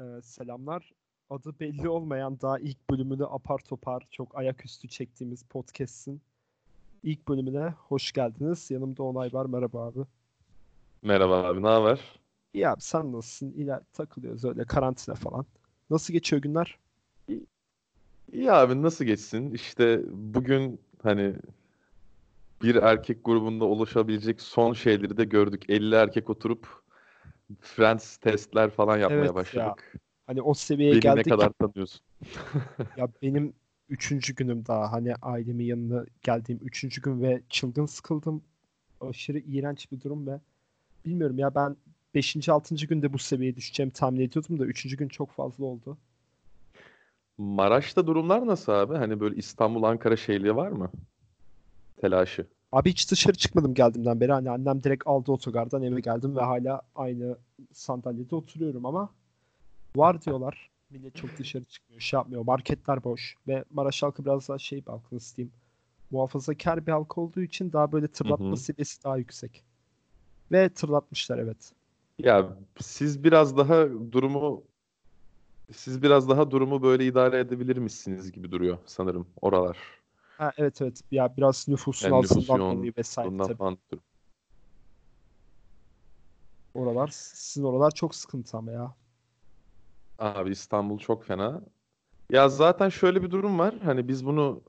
Ee, selamlar. Adı belli olmayan daha ilk bölümünü apar topar çok ayaküstü çektiğimiz podcast'in ilk bölümüne hoş geldiniz. Yanımda Onay var. Merhaba abi. Merhaba abi, ne haber? İyi abi sen nasılsın? İler takılıyoruz öyle karantina falan. Nasıl geçiyor günler? İyi abi, nasıl geçsin? İşte bugün hani bir erkek grubunda ulaşabilecek son şeyleri de gördük. 50 erkek oturup Friends testler falan yapmaya Evet ya. başladık. Hani o seviyeye Beni ne geldik. kadar tanıyorsun? Ya benim üçüncü günüm daha. Hani ailemin yanına geldiğim üçüncü gün ve çılgın sıkıldım. Aşırı iğrenç bir durum ve bilmiyorum ya ben beşinci altıncı günde bu seviyeye düşeceğimi tahmin ediyordum da üçüncü gün çok fazla oldu. Maraş'ta durumlar nasıl abi? Hani böyle İstanbul, Ankara şeyliği var mı? Telaşı. Abi hiç dışarı çıkmadım geldiğimden beri. Hani annem direkt aldı otogardan eve geldim ve hala aynı sandalyede oturuyorum ama var diyorlar. Millet çok dışarı çıkmıyor, şey yapmıyor. Marketler boş ve Maraş halkı biraz daha şey bir halk nasıl diyeyim. Muhafazakar bir halk olduğu için daha böyle tırlatma seviyesi daha yüksek. Ve tırlatmışlar evet. Ya siz biraz daha durumu siz biraz daha durumu böyle idare edebilir misiniz gibi duruyor sanırım oralar. Ha, evet evet ya biraz nüfusun Yani altından dolayı vesaire tabii. falan. Oralar sizin oralar çok sıkıntı ama ya. Abi İstanbul çok fena. Ya zaten şöyle bir durum var. Hani biz bunu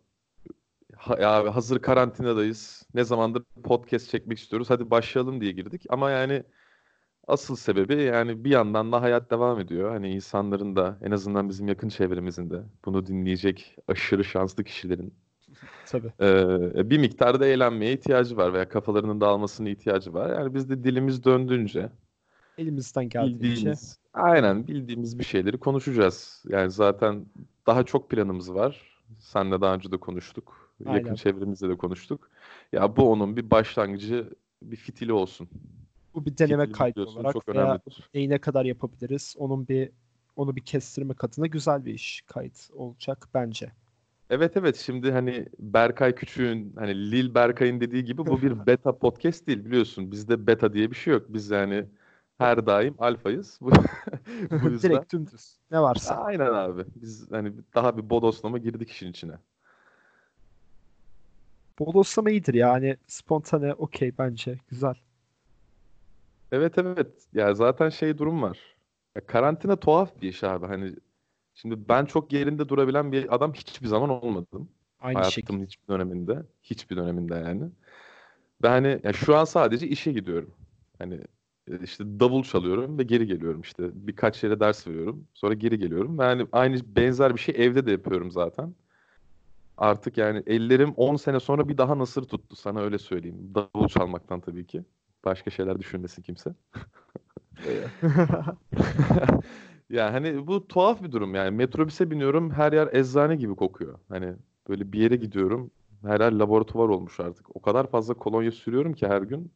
ha, ya hazır karantinadayız. Ne zamandır podcast çekmek istiyoruz. Hadi başlayalım diye girdik. Ama yani asıl sebebi yani bir yandan da hayat devam ediyor. Hani insanların da en azından bizim yakın çevremizin de bunu dinleyecek aşırı şanslı kişilerin Tabii. eee, bir miktarda eğlenmeye ihtiyacı var veya kafalarının dağılmasına ihtiyacı var. Yani biz de dilimiz döndüğünce Elimizden geldiğince Bildiğimiz, aynen bildiğimiz bir şeyleri konuşacağız. Yani zaten daha çok planımız var. Senle daha önce de konuştuk. Yakın Aynen. çevremizde de konuştuk. Ya bu onun bir başlangıcı, bir fitili olsun. bu bir deneme Fitili kaydı olarak çok veya önemlidir. neyi ne kadar yapabiliriz? Onun bir onu bir kestirmek adına güzel bir iş kayıt olacak bence. Evet evet şimdi hani Berkay Küçük'ün hani Lil Berkay'ın dediği gibi bu bir beta podcast değil biliyorsun. Bizde beta diye bir şey yok. Biz yani her daim alfayız. Bu, yüzden Direkt dümdüz. Ne varsa. aynen abi. Biz hani daha bir bodoslama girdik işin içine. Bodoslama iyidir yani. Spontane okey bence. Güzel. Evet evet. Ya zaten şey durum var. Ya karantina tuhaf bir iş abi. Hani şimdi ben çok yerinde durabilen bir adam hiçbir zaman olmadım. Aynı şekilde. Hayatımın hiçbir döneminde. Hiçbir döneminde yani. Ve hani ya şu an sadece işe gidiyorum. Hani e, işte davul çalıyorum ve geri geliyorum işte. Birkaç yere ders veriyorum. Sonra geri geliyorum. Ve hani aynı benzer bir şey evde de yapıyorum zaten. Artık yani ellerim 10 sene sonra bir daha nasır tuttu sana öyle söyleyeyim. Davul çalmaktan tabii ki. Başka şeyler düşünmesin kimse. Ya hani bu tuhaf bir durum yani metrobüse biniyorum her yer eczane gibi kokuyor. Hani böyle bir yere gidiyorum her yer laboratuvar olmuş artık. O kadar fazla kolonya sürüyorum ki her gün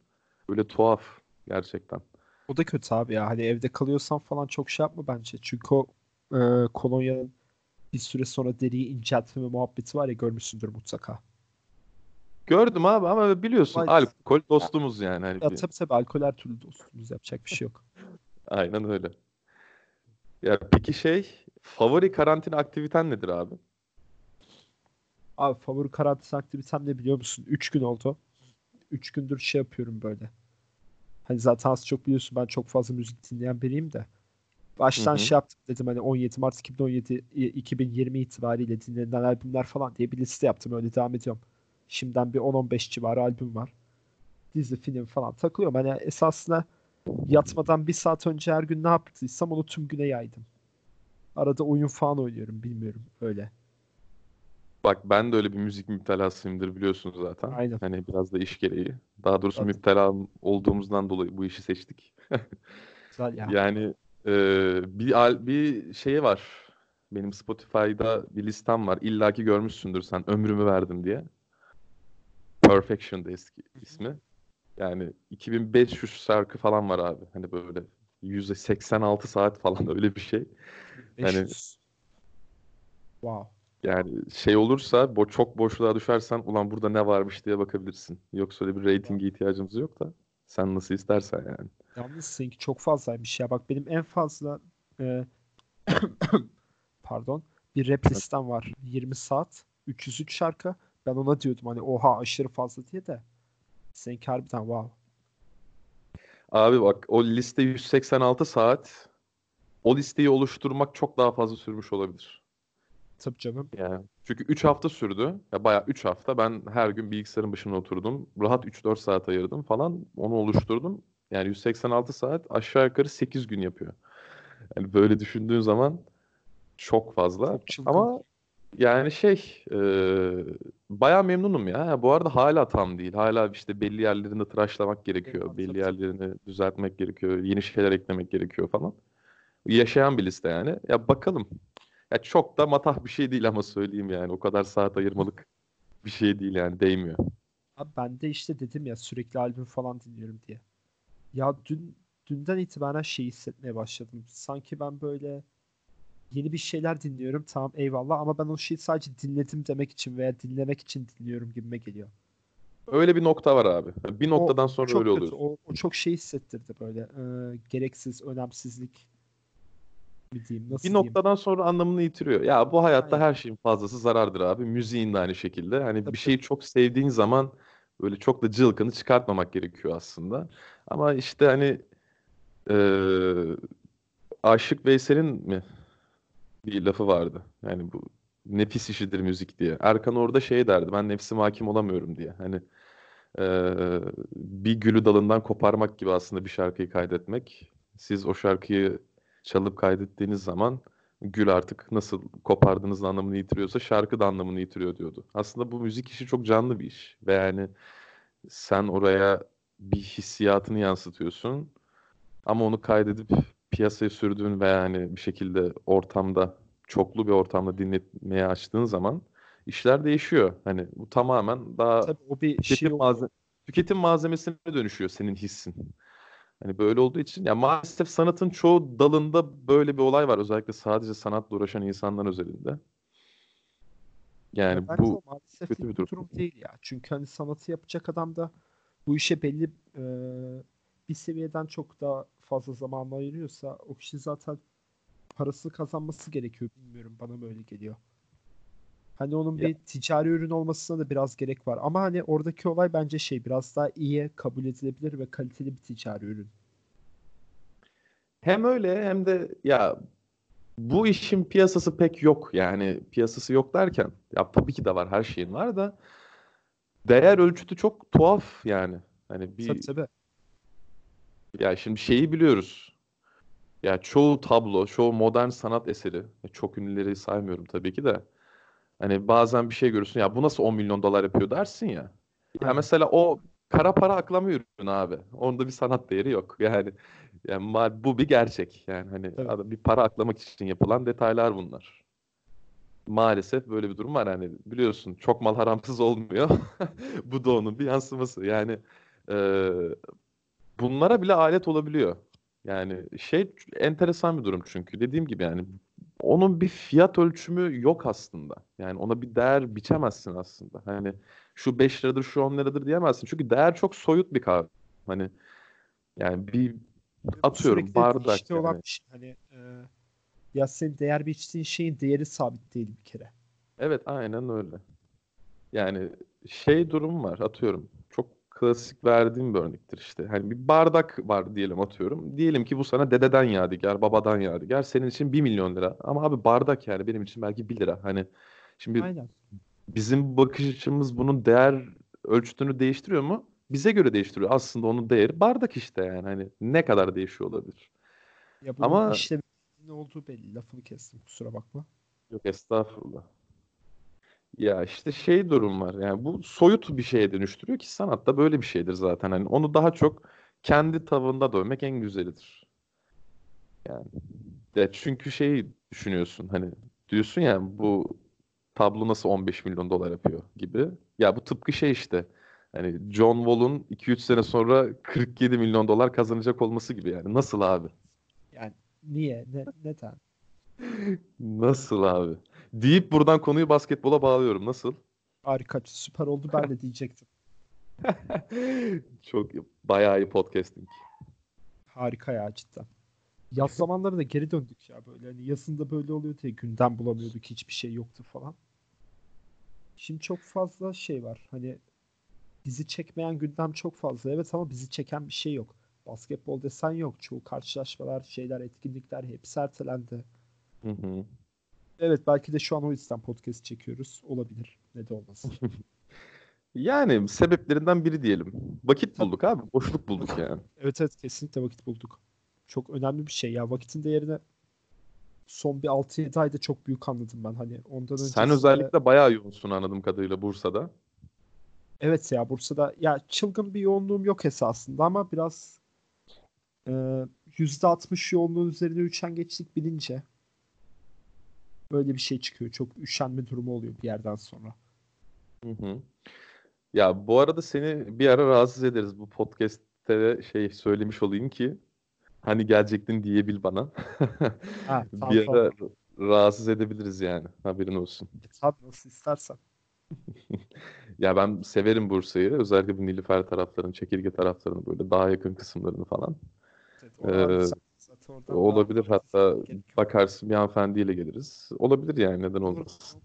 böyle tuhaf gerçekten. O da kötü abi ya. Hani evde kalıyorsan falan çok şey yapma bence. Çünkü o e, kolonyanın bir süre sonra deriyi inceltme muhabbeti var ya görmüşsündür mutlaka. Gördüm abi ama biliyorsun Vay- alkol dostumuz yani hani Ya bir- tabii tabii alkol her türlü dostumuz yapacak bir şey yok. aynen öyle. Ya peki şey favori karantina aktiviten nedir abi? Abi favori karantina aktivitem ne biliyor musun? 3 gün oldu. 3 gündür şey yapıyorum böyle. Hani zaten az çok biliyorsun ben çok fazla müzik dinleyen biriyim de. Baştan Hı hı. şey yaptım dedim hani 17 Mart 2017 i- 2020 itibariyle dinlenen albümler falan diye bir liste yaptım öyle devam ediyorum. Şimdiden bir 10-15 civarı albüm var. Dizi, film falan takılıyorum. Hani esasında yatmadan bir saat önce her gün ne yaptıysam onu tüm güne yaydım. Arada oyun falan oynuyorum bilmiyorum öyle. Bak ben de öyle bir müzik müptelasıyımdır biliyorsunuz zaten. Aynen. Hani biraz da iş gereği. Daha doğrusu Zaten. müptela olduğumuzdan dolayı bu işi seçtik. Güzel ya. Yani e, bir bir şey var. Benim Spotify'da bir listem var. İlla ki görmüşsündür sen. Ömrümü verdim diye. Perfection eski ismi. Yani 2500 şarkı falan var abi. Hani böyle 186 saat falan öyle bir şey. Hani 500. Wow. yani şey olursa bu çok boşluğa düşersen ulan burada ne varmış diye bakabilirsin. Yoksa öyle bir reytinge ihtiyacımız yok da sen nasıl istersen yani. Yalnız seninki çok fazlaymış ya. Bak benim en fazla e, pardon bir rap listem var. 20 saat 303 şarkı. Ben ona diyordum hani oha aşırı fazla diye de. Seninki harbiden wow. Abi bak o liste 186 saat. O listeyi oluşturmak çok daha fazla sürmüş olabilir. Tabii canım. Yani çünkü 3 hafta sürdü. Ya bayağı 3 hafta ben her gün bilgisayarın başına oturdum. Rahat 3-4 saat ayırdım falan. Onu oluşturdum. Yani 186 saat aşağı yukarı 8 gün yapıyor. Yani böyle düşündüğün zaman çok fazla. Çok. Ama yani şey e, bayağı memnunum ya. Bu arada hala tam değil. Hala işte belli yerlerini tıraşlamak gerekiyor. Eyvallah, Belli yerlerini düzeltmek gerekiyor. Yeni şeyler eklemek gerekiyor falan. Yaşayan bir liste yani. Ya bakalım. Ya çok da matah bir şey değil ama söyleyeyim yani. O kadar saat ayırmalık bir şey değil yani. Değmiyor. Abi ben de işte dedim ya sürekli albüm falan dinliyorum diye. Ya dün dünden itibaren şey hissetmeye başladım. Sanki ben böyle yeni bir şeyler dinliyorum. Tamam eyvallah ama ben o şeyi sadece dinledim demek için veya dinlemek için dinliyorum gibime geliyor. Öyle bir nokta var abi. Bir noktadan sonra çok öyle oluyor. O, o çok şey hissettirdi böyle. Ee, gereksiz, önemsizlik mi diyeyim, nasıl Bir diyeyim? noktadan sonra anlamını yitiriyor. Ya bu hayatta Aynen. her şeyin fazlası zarardır abi. Müziğin de aynı şekilde. Hani Tabii, bir şeyi çok sevdiğin zaman böyle çok da cılkını çıkartmamak gerekiyor aslında. Ama işte hani eee Aşık Veysel'in mi bir lafı vardı. Yani bu nefis işidir müzik diye. Erkan orada şey derdi. Ben nefsime hakim olamıyorum diye. Hani eee, bir gülü dalından koparmak gibi aslında bir şarkıyı kaydetmek. Siz o şarkıyı çalıp kaydettiğiniz zaman gül artık nasıl kopardığınız anlamını yitiriyorsa şarkı da anlamını yitiriyor diyordu. Aslında bu müzik işi çok canlı bir iş. Ve yani sen oraya bir hissiyatını yansıtıyorsun. Ama onu kaydedip piyasaya sürdüğün ve yani bir şekilde ortamda, çoklu bir ortamda dinletmeye açtığın zaman işler değişiyor. Hani bu tamamen daha Tabii o bir şey tüketim, oldu. malze tüketim malzemesine dönüşüyor senin hissin. Hani böyle olduğu için ya maalesef sanatın çoğu dalında böyle bir olay var. Özellikle sadece sanatla uğraşan insanlar özelinde. Ya Yani bence bu maalesef kötü bir durum. durum değil ya. Çünkü hani sanatı yapacak adam da bu işe belli e, bir seviyeden çok daha fazla zaman ayırıyorsa o kişi zaten parasını kazanması gerekiyor. Bilmiyorum bana böyle geliyor. Hani onun Ya bir ticari ürün olmasına da biraz gerek var. Ama hani oradaki olay bence şey biraz daha iyi kabul edilebilir ve kaliteli bir ticari ürün. hem öyle hem de ya bu işin piyasası pek yok. Yani piyasası yok derken ya tabii ki de var her şeyin var da değer ölçütü çok tuhaf yani. Hani Tabii bir tabii. Ya şimdi şeyi biliyoruz. Ya çoğu tablo, çoğu modern sanat eseri, çok ünlüleri saymıyorum tabii ki de. Hani bazen bir şey görürsün ya bu nasıl 10 milyon dolar yapıyor dersin ya. Ya mesela o kara para aklama ürünü abi. Onda bir sanat değeri yok. Yani, yani bu bir gerçek. Yani hani adam bir para aklamak için yapılan detaylar bunlar. Maalesef böyle bir durum var. Hani biliyorsun çok mal haramsız olmuyor. Bu da onun bir yansıması. Yani e, bunlara bile alet olabiliyor. Yani şey enteresan bir durum çünkü dediğim gibi yani onun bir fiyat ölçümü yok aslında. Yani ona bir değer biçemezsin aslında. Hani şu 5 liradır şu 10 liradır diyemezsin. Çünkü değer çok soyut bir kavram. Hani yani bir atıyorum sürekli bardak olan yani. bir şey. Hani e, ya senin değer biçtiğin şeyin değeri sabit değil bir kere. Evet aynen öyle. Yani şey durum var atıyorum. Çok klasik verdiğim bir örnektir işte. Hani bir bardak var diyelim atıyorum. Diyelim ki bu sana dededen yadigar, babadan yadigar. Senin için 1 milyon lira. Ama abi bardak yani benim için belki 1 lira. Hani şimdi Aynen. bizim bakış açımız bunun değer ölçütünü değiştiriyor mu? Bize göre değiştiriyor. Aslında onun değeri bardak işte yani. Hani ne kadar değişiyor olabilir. Ya Ama işlemin ne olduğu belli. Lafını kestim kusura bakma. yok estağfurullah. Ya işte şey durum var. Yani bu soyut bir şeye dönüştürüyor ki sanat da böyle bir şeydir zaten. Hani onu daha çok kendi tavında dövmek en güzelidir. Yani ya çünkü şey düşünüyorsun hani diyorsun ya bu tablo nasıl 15 milyon dolar yapıyor gibi. Ya bu tıpkı şey işte. Hani John Wall'un 2-3 sene sonra 47 milyon dolar kazanacak olması gibi yani. Nasıl abi? Yani niye? Ne, neden? Nasıl abi? Deyip buradan konuyu basketbola bağlıyorum. Nasıl? Harika. Süper oldu ben de diyecektim. Çok bayağı iyi podcasting. Harika ya cidden. Yaz zamanlarına geri döndük ya böyle. Hani yazında böyle oluyor diye gündem bulamıyorduk. Hiçbir şey yoktu falan. Şimdi çok fazla şey var. Hani bizi çekmeyen gündem çok fazla. Evet ama bizi çeken bir şey yok. Basketbol desen yok. Çoğu karşılaşmalar, şeyler, etkinlikler hepsi ertelendi. Hı hı. Evet belki de şu an o yüzden podcast çekiyoruz. Olabilir. Ne de olmasın. Yani sebeplerinden biri diyelim. Vakit bulduk abi. Boşluk bulduk yani. Evet evet kesinlikle vakit bulduk. Çok önemli bir şey ya. Vakitin değerini son bir 6-7 ayda çok büyük anladım ben. Hani ondan Sen öncesinde özellikle bayağı yoğunsun anladığım kadarıyla Bursa'da. evet ya Bursa'da ya çılgın bir yoğunluğum yok esasında ama biraz e, %60 yoğunluğun üzerine üşengeçlik bilince böyle bir şey çıkıyor. Çok üşenme durumu oluyor bir yerden sonra. Hı hı. Ya bu arada seni bir ara rahatsız ederiz. Bu podcast'te şey söylemiş olayım ki hani gelecektin diyebil bana. Ha, tamam, Bir ara tamam. rahatsız edebiliriz yani. Haberin olsun. E, tabii nasıl istersen. Ya ben severim Bursa'yı. Özellikle bu Nilüfer taraflarını, Çekirge taraflarını böyle daha yakın kısımlarını falan. Evet, Ee, zaten oradan Olabilir daha- hatta yok. bakarsın bir hanımefendiyle geliriz. Olabilir yani neden olmasın.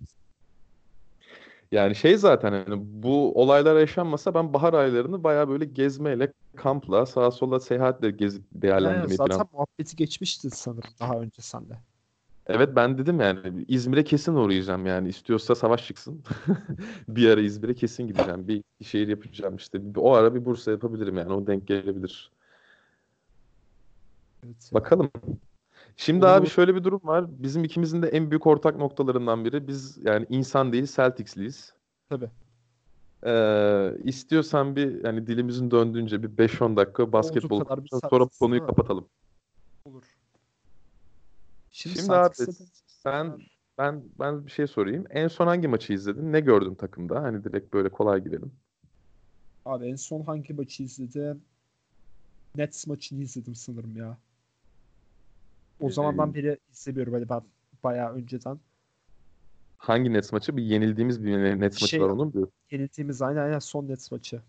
Yani şey zaten hani bu olaylar yaşanmasa ben bahar aylarını bayağı böyle gezmeyle, kampla, sağa sola seyahatle gezip değerlendirmeyi zaten plan. muhabbeti geçmişti sanırım daha önce sende. Evet ben dedim yani İzmir'e kesin uğrayacağım yani istiyorsa savaş çıksın. Bir ara İzmir'e kesin gideceğim. Bir şehir yapacağım işte. O ara bir Bursa yapabilirim yani o denk gelebilir. Evet. Bakalım. Şimdi abi Olur. şöyle bir durum var. Bizim ikimizin de en büyük ortak noktalarından biri biz yani insan değil Celtics'liyiz. Tabii. Ee, istiyorsan bir yani dilimizin döndüğünce bir 5-10 dakika basketbol sonra konuyu kapatalım. Olur. Şimdi, Şimdi abi sen ben ben bir şey sorayım. En son hangi maçı izledin? Ne gördün takımda? Hani direkt böyle kolay gidelim. Abi en son hangi maçı izledim? Nets maçını izledim sanırım ya. O Ee, zamandan beri izlemiyorum hani ben bayağı önceden. Hangi Nets maçı? Bir yenildiğimiz bir Nets maçı Şey- var onu mu diyorsun? Yenildiğimiz aynen aynen son Nets maçı.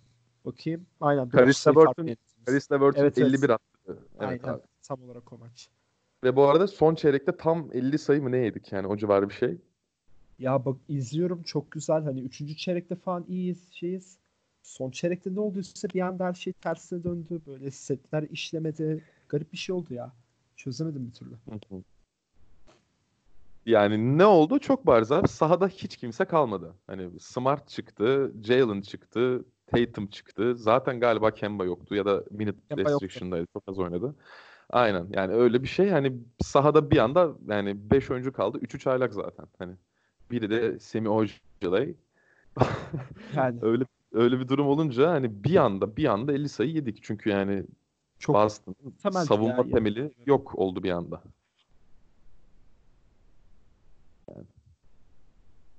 Bakayım. Aynen. Caris dokuz sayı LeVert'ün- farklı yenildiğimiz. Caris LeVert'ün Evet, evet. 51 attı. Evet Aynen. abi. Tam olarak o maç. Ve bu arada son çeyrekte tam 50 sayı mı ne yedik yani o civarı bir şey. Ya bak izliyorum çok güzel. Hani üçüncü çeyrekte falan iyiyiz şeyiz. Son çeyrekte ne olduysa bir anda her şey tersine döndü. Böyle setler işlemedi. Garip bir şey oldu ya. Çözemedim bir türlü. Hı hı. Yani ne oldu? Çok bariz abi. Sahada hiç kimse kalmadı. Hani Smart çıktı, Jalen çıktı, Tatum çıktı. Zaten galiba Kemba yoktu ya da minute Kemba yoktu. restriction'daydı. Çok az oynadı. Aynen. Yani öyle bir şey. Hani sahada bir anda yani 5 oyuncu kaldı. 3'ü çaylak zaten. Hani biri de Semi Ojeley. Yani Öyle öyle bir durum olunca hani bir anda bir anda 50 sayı yedik. Çünkü yani çok Boston'ın muhtemeldi savunma ya. temeli yok oldu bir anda. Yani.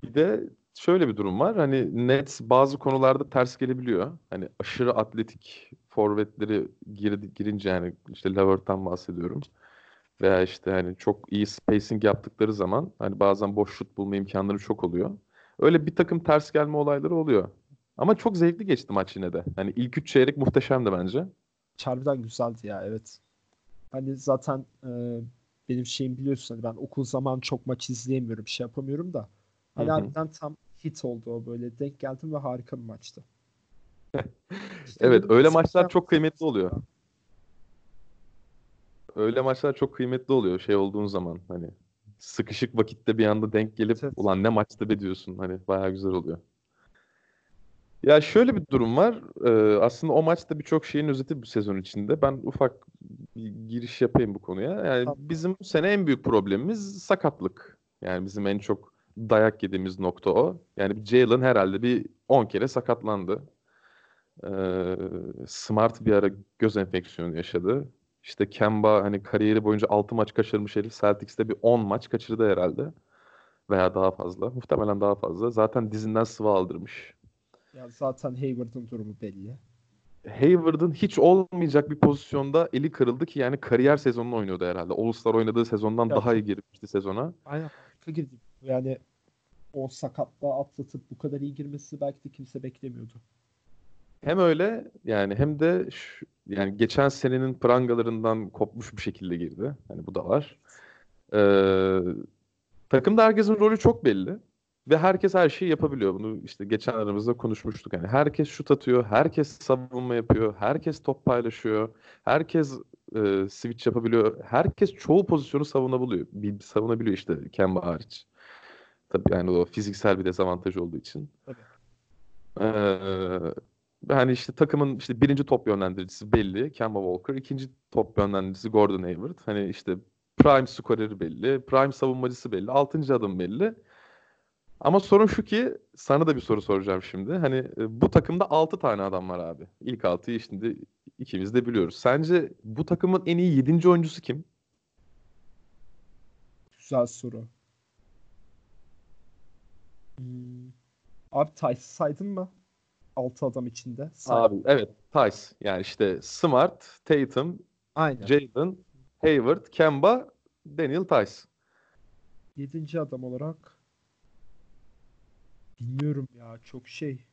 Bir de şöyle bir durum var. Hani Nets bazı konularda ters gelebiliyor. Hani aşırı atletik forvetleri girdi, girince yani işte Levert'tan bahsediyorum. Veya işte hani çok iyi spacing yaptıkları zaman hani bazen boş şut bulma imkanları çok oluyor. Öyle bir takım ters gelme olayları oluyor. Ama çok zevkli geçti maç yine de. Hani ilk üç çeyrek muhteşemdi bence. Harbiden güzeldi ya evet. Hani zaten e, benim şeyim biliyorsun hani ben okul zamanı çok maç izleyemiyorum şey yapamıyorum da. Hani harbiden tam hit oldu o böyle denk geldim ve harika bir maçtı. İşte Evet, öyle maçlar çok kıymetli oluyor. Öyle maçlar çok kıymetli oluyor şey olduğun zaman hani sıkışık vakitte bir anda denk gelip Evet. ulan ne maçtı be diyorsun hani bayağı güzel oluyor. Ya şöyle bir durum var. Ee, aslında o maçta birçok şeyin özeti bu sezon içinde. Ben ufak bir giriş yapayım bu konuya. Yani Tamam. bizim bu sene en büyük problemimiz sakatlık. Yani bizim en çok dayak yediğimiz nokta o. Yani Jalen herhalde bir 10 kere sakatlandı. Ee, Smart bir ara göz enfeksiyonu yaşadı. İşte Kemba hani kariyeri boyunca 6 maç kaçırmış herif. Celtics'te bir 10 maç kaçırdı herhalde. Veya daha fazla. Muhtemelen daha fazla. Zaten dizinden sıvı aldırmış. Ya zaten Hayward'ın durumu belli. Hayward'ın hiç olmayacak bir pozisyonda eli kırıldı ki yani kariyer sezonunu oynuyordu herhalde. All-Star oynadığı sezondan Ya daha iyi girmişti sezona. Aynen girdi. Yani o sakatlığı atlatıp bu kadar iyi girmesi belki de kimse beklemiyordu. hem öyle yani hem de şu, yani geçen senenin prangalarından kopmuş bir şekilde girdi. Hani bu da var. Ee, takımda herkesin rolü çok belli. Ve herkes her şeyi yapabiliyor. Bunu işte geçen aramızda konuşmuştuk. Yani herkes şut atıyor, herkes savunma yapıyor, herkes top paylaşıyor, herkes e, switch yapabiliyor. Herkes çoğu pozisyonu savunabiliyor. Bir, savunabiliyor işte Kemba hariç. Tabii yani o fiziksel bir dezavantaj olduğu için. Tabii. Ee, hani işte takımın işte birinci top yönlendiricisi belli. Kemba Walker. ikinci top yönlendiricisi Gordon Hayward. Hani işte prime scoreri belli. Prime savunmacısı belli. Altıncı adım belli. Ama sorun şu ki sana da bir soru soracağım şimdi. Hani e, bu takımda 6 tane adam var abi. İlk 6'yı şimdi ikimiz de biliyoruz. Sence bu takımın en iyi 7. oyuncusu kim? Güzel soru. Hmm. Abi Tice saydın mı? 6 adam içinde. Say. Abi evet Tice. Yani işte Smart, Tatum, Aynen. Jalen, Hayward, Kemba, Daniel Tice. 7. adam olarak bilmiyorum ya çok şey.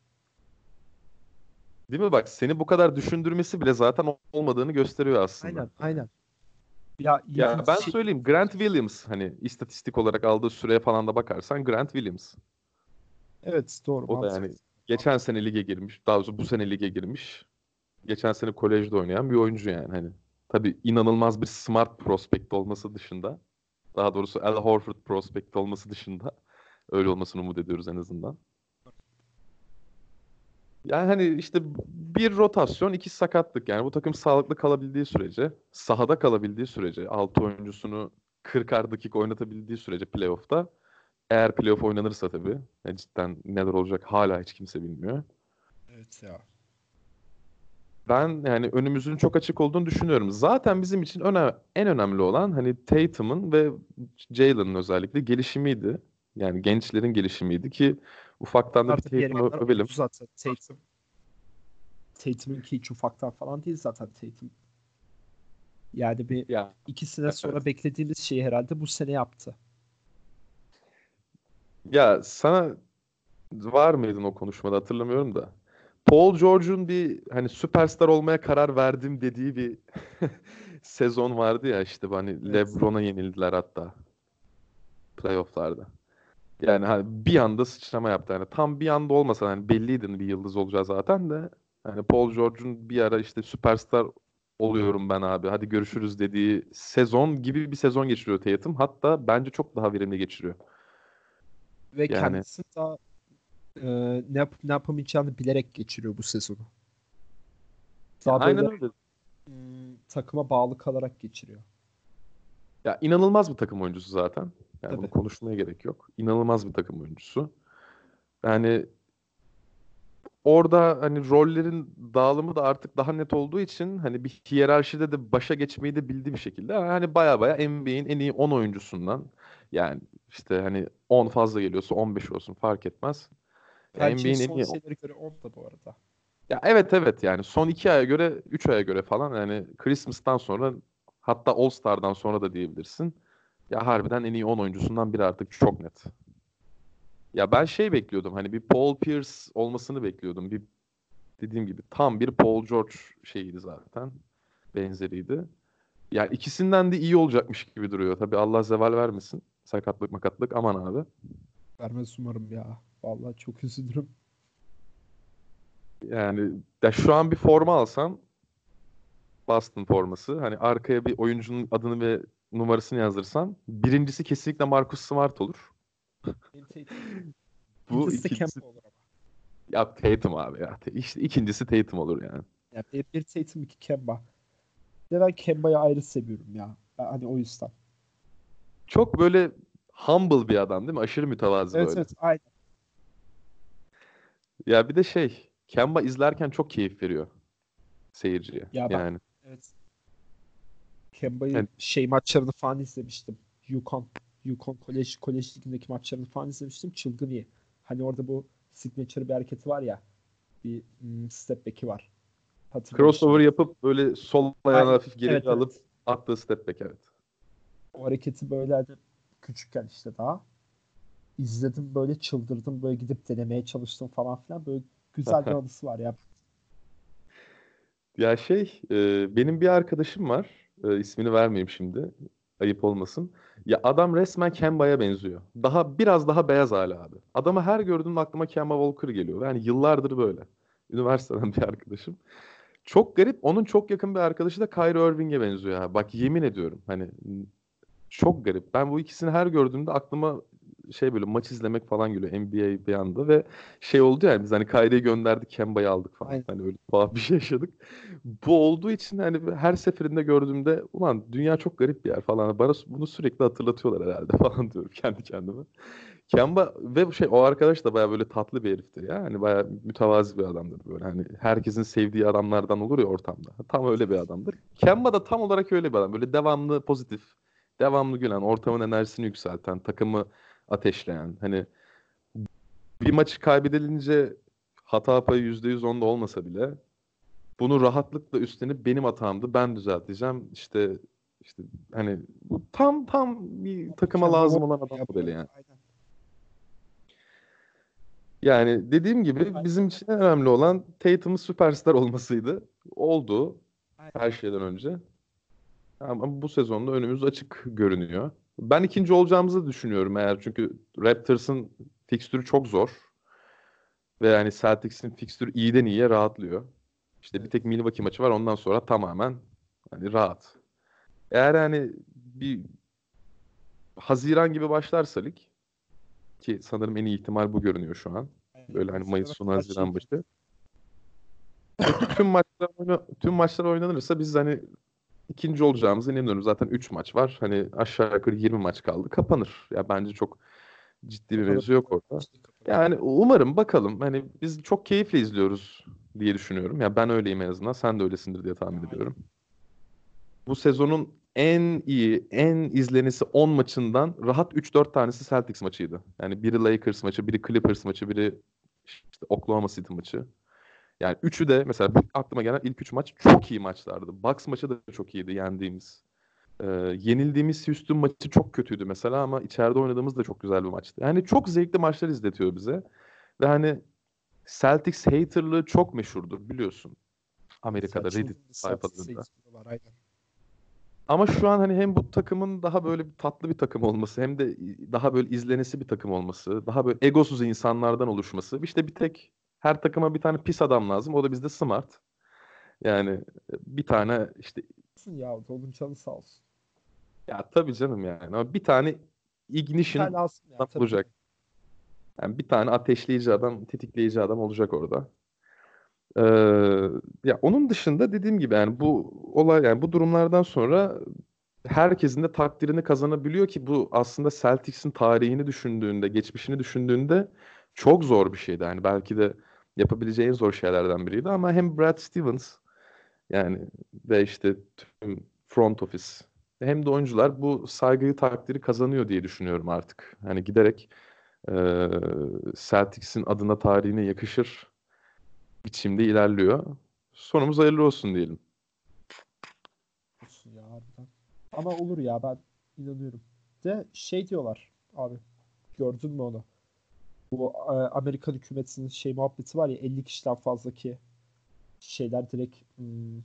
Değil mi bak seni bu kadar düşündürmesi bile zaten olmadığını gösteriyor aslında. Aynen aynen. Ya, Ya ben şey- söyleyeyim Grant Williams hani istatistik olarak aldığı süreye falan da bakarsan Grant Williams. Evet doğru. O da yani geçen sene lige girmiş. Daha doğrusu bu sene lige girmiş. Geçen sene kolejde oynayan bir oyuncu yani hani. Tabii inanılmaz bir smart prospect olması dışında. Daha doğrusu Al Horford prospect olması dışında. Öyle olmasını umut ediyoruz en azından. Yani hani işte bir rotasyon, iki sakatlık. Yani bu takım sağlıklı kalabildiği sürece, sahada kalabildiği sürece, 6 oyuncusunu 40'ar dakika oynatabildiği sürece playoff'ta eğer playoff oynanırsa tabii yani cidden neler olacak hala hiç kimse bilmiyor. Evet ya. Ben yani önümüzün çok açık olduğunu düşünüyorum. Zaten bizim için öne- en önemli olan hani Tatum'un ve Jalen'ın özellikle gelişimiydi. Yani gençlerin gelişimiydi ki ufaktan da bir Artık diğer Tatum'u övelim. zaten Tatum. Tatum'un ki hiç ufaktan falan değil zaten Tatum. Yani bir Ya iki sene Evet. sonra beklediğimiz şeyi herhalde bu sene yaptı. Ya sana var mıydın o konuşmada hatırlamıyorum da. Paul George'un bir hani süperstar olmaya karar verdim dediği bir sezon vardı ya işte hani Evet. LeBron'a yenildiler hatta playoff'larda. Yani hani bir anda sıçrama yaptı. Yani tam bir anda olmasa hani belliydi bir yıldız olacağı zaten de hani Paul George'un bir ara işte süperstar oluyorum ben abi hadi görüşürüz dediği sezon gibi bir sezon geçiriyor Tatum. Hatta bence çok daha verimli geçiriyor. Ve Yani- kendisi daha e, ne yapıp ne yapamayacağını bilerek geçiriyor bu sezonu. Daha Aynen böyle öyle. hmm, takıma bağlı kalarak geçiriyor. Ya inanılmaz bir takım oyuncusu zaten. Yani bunu Tabii. konuşmaya gerek yok. İnanılmaz bir takım oyuncusu. Yani orada hani rollerin dağılımı da artık daha net olduğu için hani bir hiyerarşide de başa geçmeyi de bildiği bir şekilde hani baya baya NBA'in en iyi 10 oyuncusundan yani işte hani 10 fazla geliyorsa 15 olsun fark etmez. NBA'in en iyi senelere göre 10 da bu arada. ya evet evet yani son 2 aya göre 3 aya göre falan yani Christmas'tan sonra hatta All Star'dan sonra da diyebilirsin. Ya harbiden en iyi 10 oyuncusundan biri artık çok net. Ya ben şey bekliyordum hani bir Paul Pierce olmasını bekliyordum. Bir dediğim gibi tam bir Paul George şeyiydi zaten. Benzeriydi. Ya ikisinden de iyi olacakmış gibi duruyor. Tabii Allah zeval vermesin. Sakatlık makatlık aman abi. Vermez umarım ya. Vallahi çok üzülürüm. Yani ya şu an bir forma alsam Boston forması. Hani arkaya bir oyuncunun adını ve numarasını yazdırsam birincisi kesinlikle Marcus Smart olur. Bu İkincisi olur ama. ya Tatum abi ya. İşte ikincisi Tatum olur yani. Yani bir, bir Tatum iki Kemba. Ve ben Kemba'yı ayrı seviyorum ya. Ben hani o yüzden. Çok böyle humble bir adam değil mi? Aşırı mütevazı Evet böyle. evet aynen. Ya bir de şey Kemba izlerken çok keyif veriyor seyirciye. Ya ben- yani. Evet. Kemba'yı Evet. şey maçlarını falan izlemiştim. Yukon. Yukon kolej, kolej ligindeki maçlarını falan izlemiştim. Çılgın iyi. Hani orada bu signature bir hareketi var ya. Bir hmm, step back'i var. Crossover yapıp böyle sol ayağını hafif geri Evet, alıp evet. attığı step back evet. O hareketi böyle küçükken işte daha izledim böyle çıldırdım böyle gidip denemeye çalıştım falan filan böyle güzel bir anısı var ya. Ya şey, e, benim bir arkadaşım var. E, ismini vermeyeyim şimdi. Ayıp olmasın. Ya adam resmen Kemba'ya benziyor. Daha biraz daha beyaz hala abi. Adamı her gördüğümde aklıma Kemba Walker geliyor. Yani yıllardır böyle. Üniversiteden bir arkadaşım. Çok garip. Onun çok yakın bir arkadaşı da Kyrie Irving'e benziyor ya. Bak yemin ediyorum. Hani çok garip. Ben bu ikisini her gördüğümde aklıma şey böyle maç izlemek falan geliyor NBA bir anda ve şey oldu yani biz hani Kyrie'yi gönderdik Kemba'yı aldık falan. Aynen. Hani öyle tuhaf bir şey yaşadık. Bu olduğu için hani her seferinde gördüğümde ulan dünya çok garip bir yer falan. Bana bunu sürekli hatırlatıyorlar herhalde falan diyorum kendi kendime. Kemba ve bu şey o arkadaş da baya böyle tatlı bir heriftir ya. Hani baya mütevazi bir adamdır böyle. Hani herkesin sevdiği adamlardan olur ya ortamda. Tam öyle bir adamdır. Kemba da tam olarak öyle bir adam. Böyle devamlı pozitif, devamlı gülen, ortamın enerjisini yükselten, takımı ateşleyen. Hani bir maçı kaybedilince hata payı %100 onda olmasa bile bunu rahatlıkla üstlenip benim hatamdı ben düzelteceğim. İşte işte hani bu tam tam bir takıma Kemba lazım olan adam yapıyor. modeli yani. Aynen. Yani dediğim gibi bizim için en önemli olan Tatum'un süperstar olmasıydı. Oldu Aynen. her şeyden önce. Ama bu sezonda önümüz açık görünüyor. Ben ikinci olacağımızı düşünüyorum eğer çünkü Raptors'ın fikstürü çok zor. Ve yani Celtics'in fikstürü iyiden iyiye rahatlıyor. İşte bir tek Milwaukee maçı var ondan sonra tamamen hani rahat. Eğer yani bir Haziran gibi başlarsa lig ki sanırım en iyi ihtimal bu görünüyor şu an. Böyle hani Mayıs sonu Haziran başı. tüm maçlar tüm maçlar oynanırsa biz hani ikinci olacağımıza inanıyorum. Zaten 3 maç var. Hani aşağı yukarı 20 maç kaldı. Kapanır. Ya bence çok ciddi bir mevzu yok orada. Yani umarım bakalım. Hani biz çok keyifle izliyoruz diye düşünüyorum. Ya ben öyleyim en azından. Sen de öylesindir diye tahmin ediyorum. Bu sezonun en iyi, en izlenisi 10 maçından rahat 3-4 tanesi Celtics maçıydı. Yani biri Lakers maçı, biri Clippers maçı, biri işte Oklahoma City maçı. Yani üçü de mesela aklıma gelen ilk üç maç çok iyi maçlardı. Bucks maçı da çok iyiydi yendiğimiz. Ee, yenildiğimiz Houston maçı çok kötüydü mesela ama içeride oynadığımız da çok güzel bir maçtı. Yani çok zevkli maçlar izletiyor bize. Ve hani Celtics haterlığı çok meşhurdur biliyorsun. Amerika'da Saçma Reddit sayfalarında. Ama şu an hani hem bu takımın daha böyle bir tatlı bir takım olması hem de daha böyle izlenesi bir takım olması, daha böyle egosuz insanlardan oluşması. İşte bir tek her takıma bir tane pis adam lazım. O da bizde Smart. Yani bir tane işte Ya onun canı sağ olsun. ya tabii canım yani ama bir tane Bir ignition tane lazım ya. adam tabii. olacak. Yani bir tane ateşleyici adam, tetikleyici adam olacak orada. Ee, ya onun dışında dediğim gibi yani bu olay yani bu durumlardan sonra herkesin de takdirini kazanabiliyor ki bu aslında Celtics'in tarihini düşündüğünde, geçmişini düşündüğünde çok zor bir şeydi. Yani belki de yapabileceği zor şeylerden biriydi ama hem Brad Stevens yani ve işte tüm front office hem de oyuncular bu saygıyı takdiri kazanıyor diye düşünüyorum artık. Hani giderek eee Celtics'in adına tarihine yakışır biçimde ilerliyor. Sonumuz hayırlı olsun diyelim. Ama olur ya ben inanıyorum. De şey diyorlar abi gördün mü onu? Bu e, Amerikan hükümetinin şey muhabbeti var ya 50 kişiden fazlaki şeyler direkt hmm,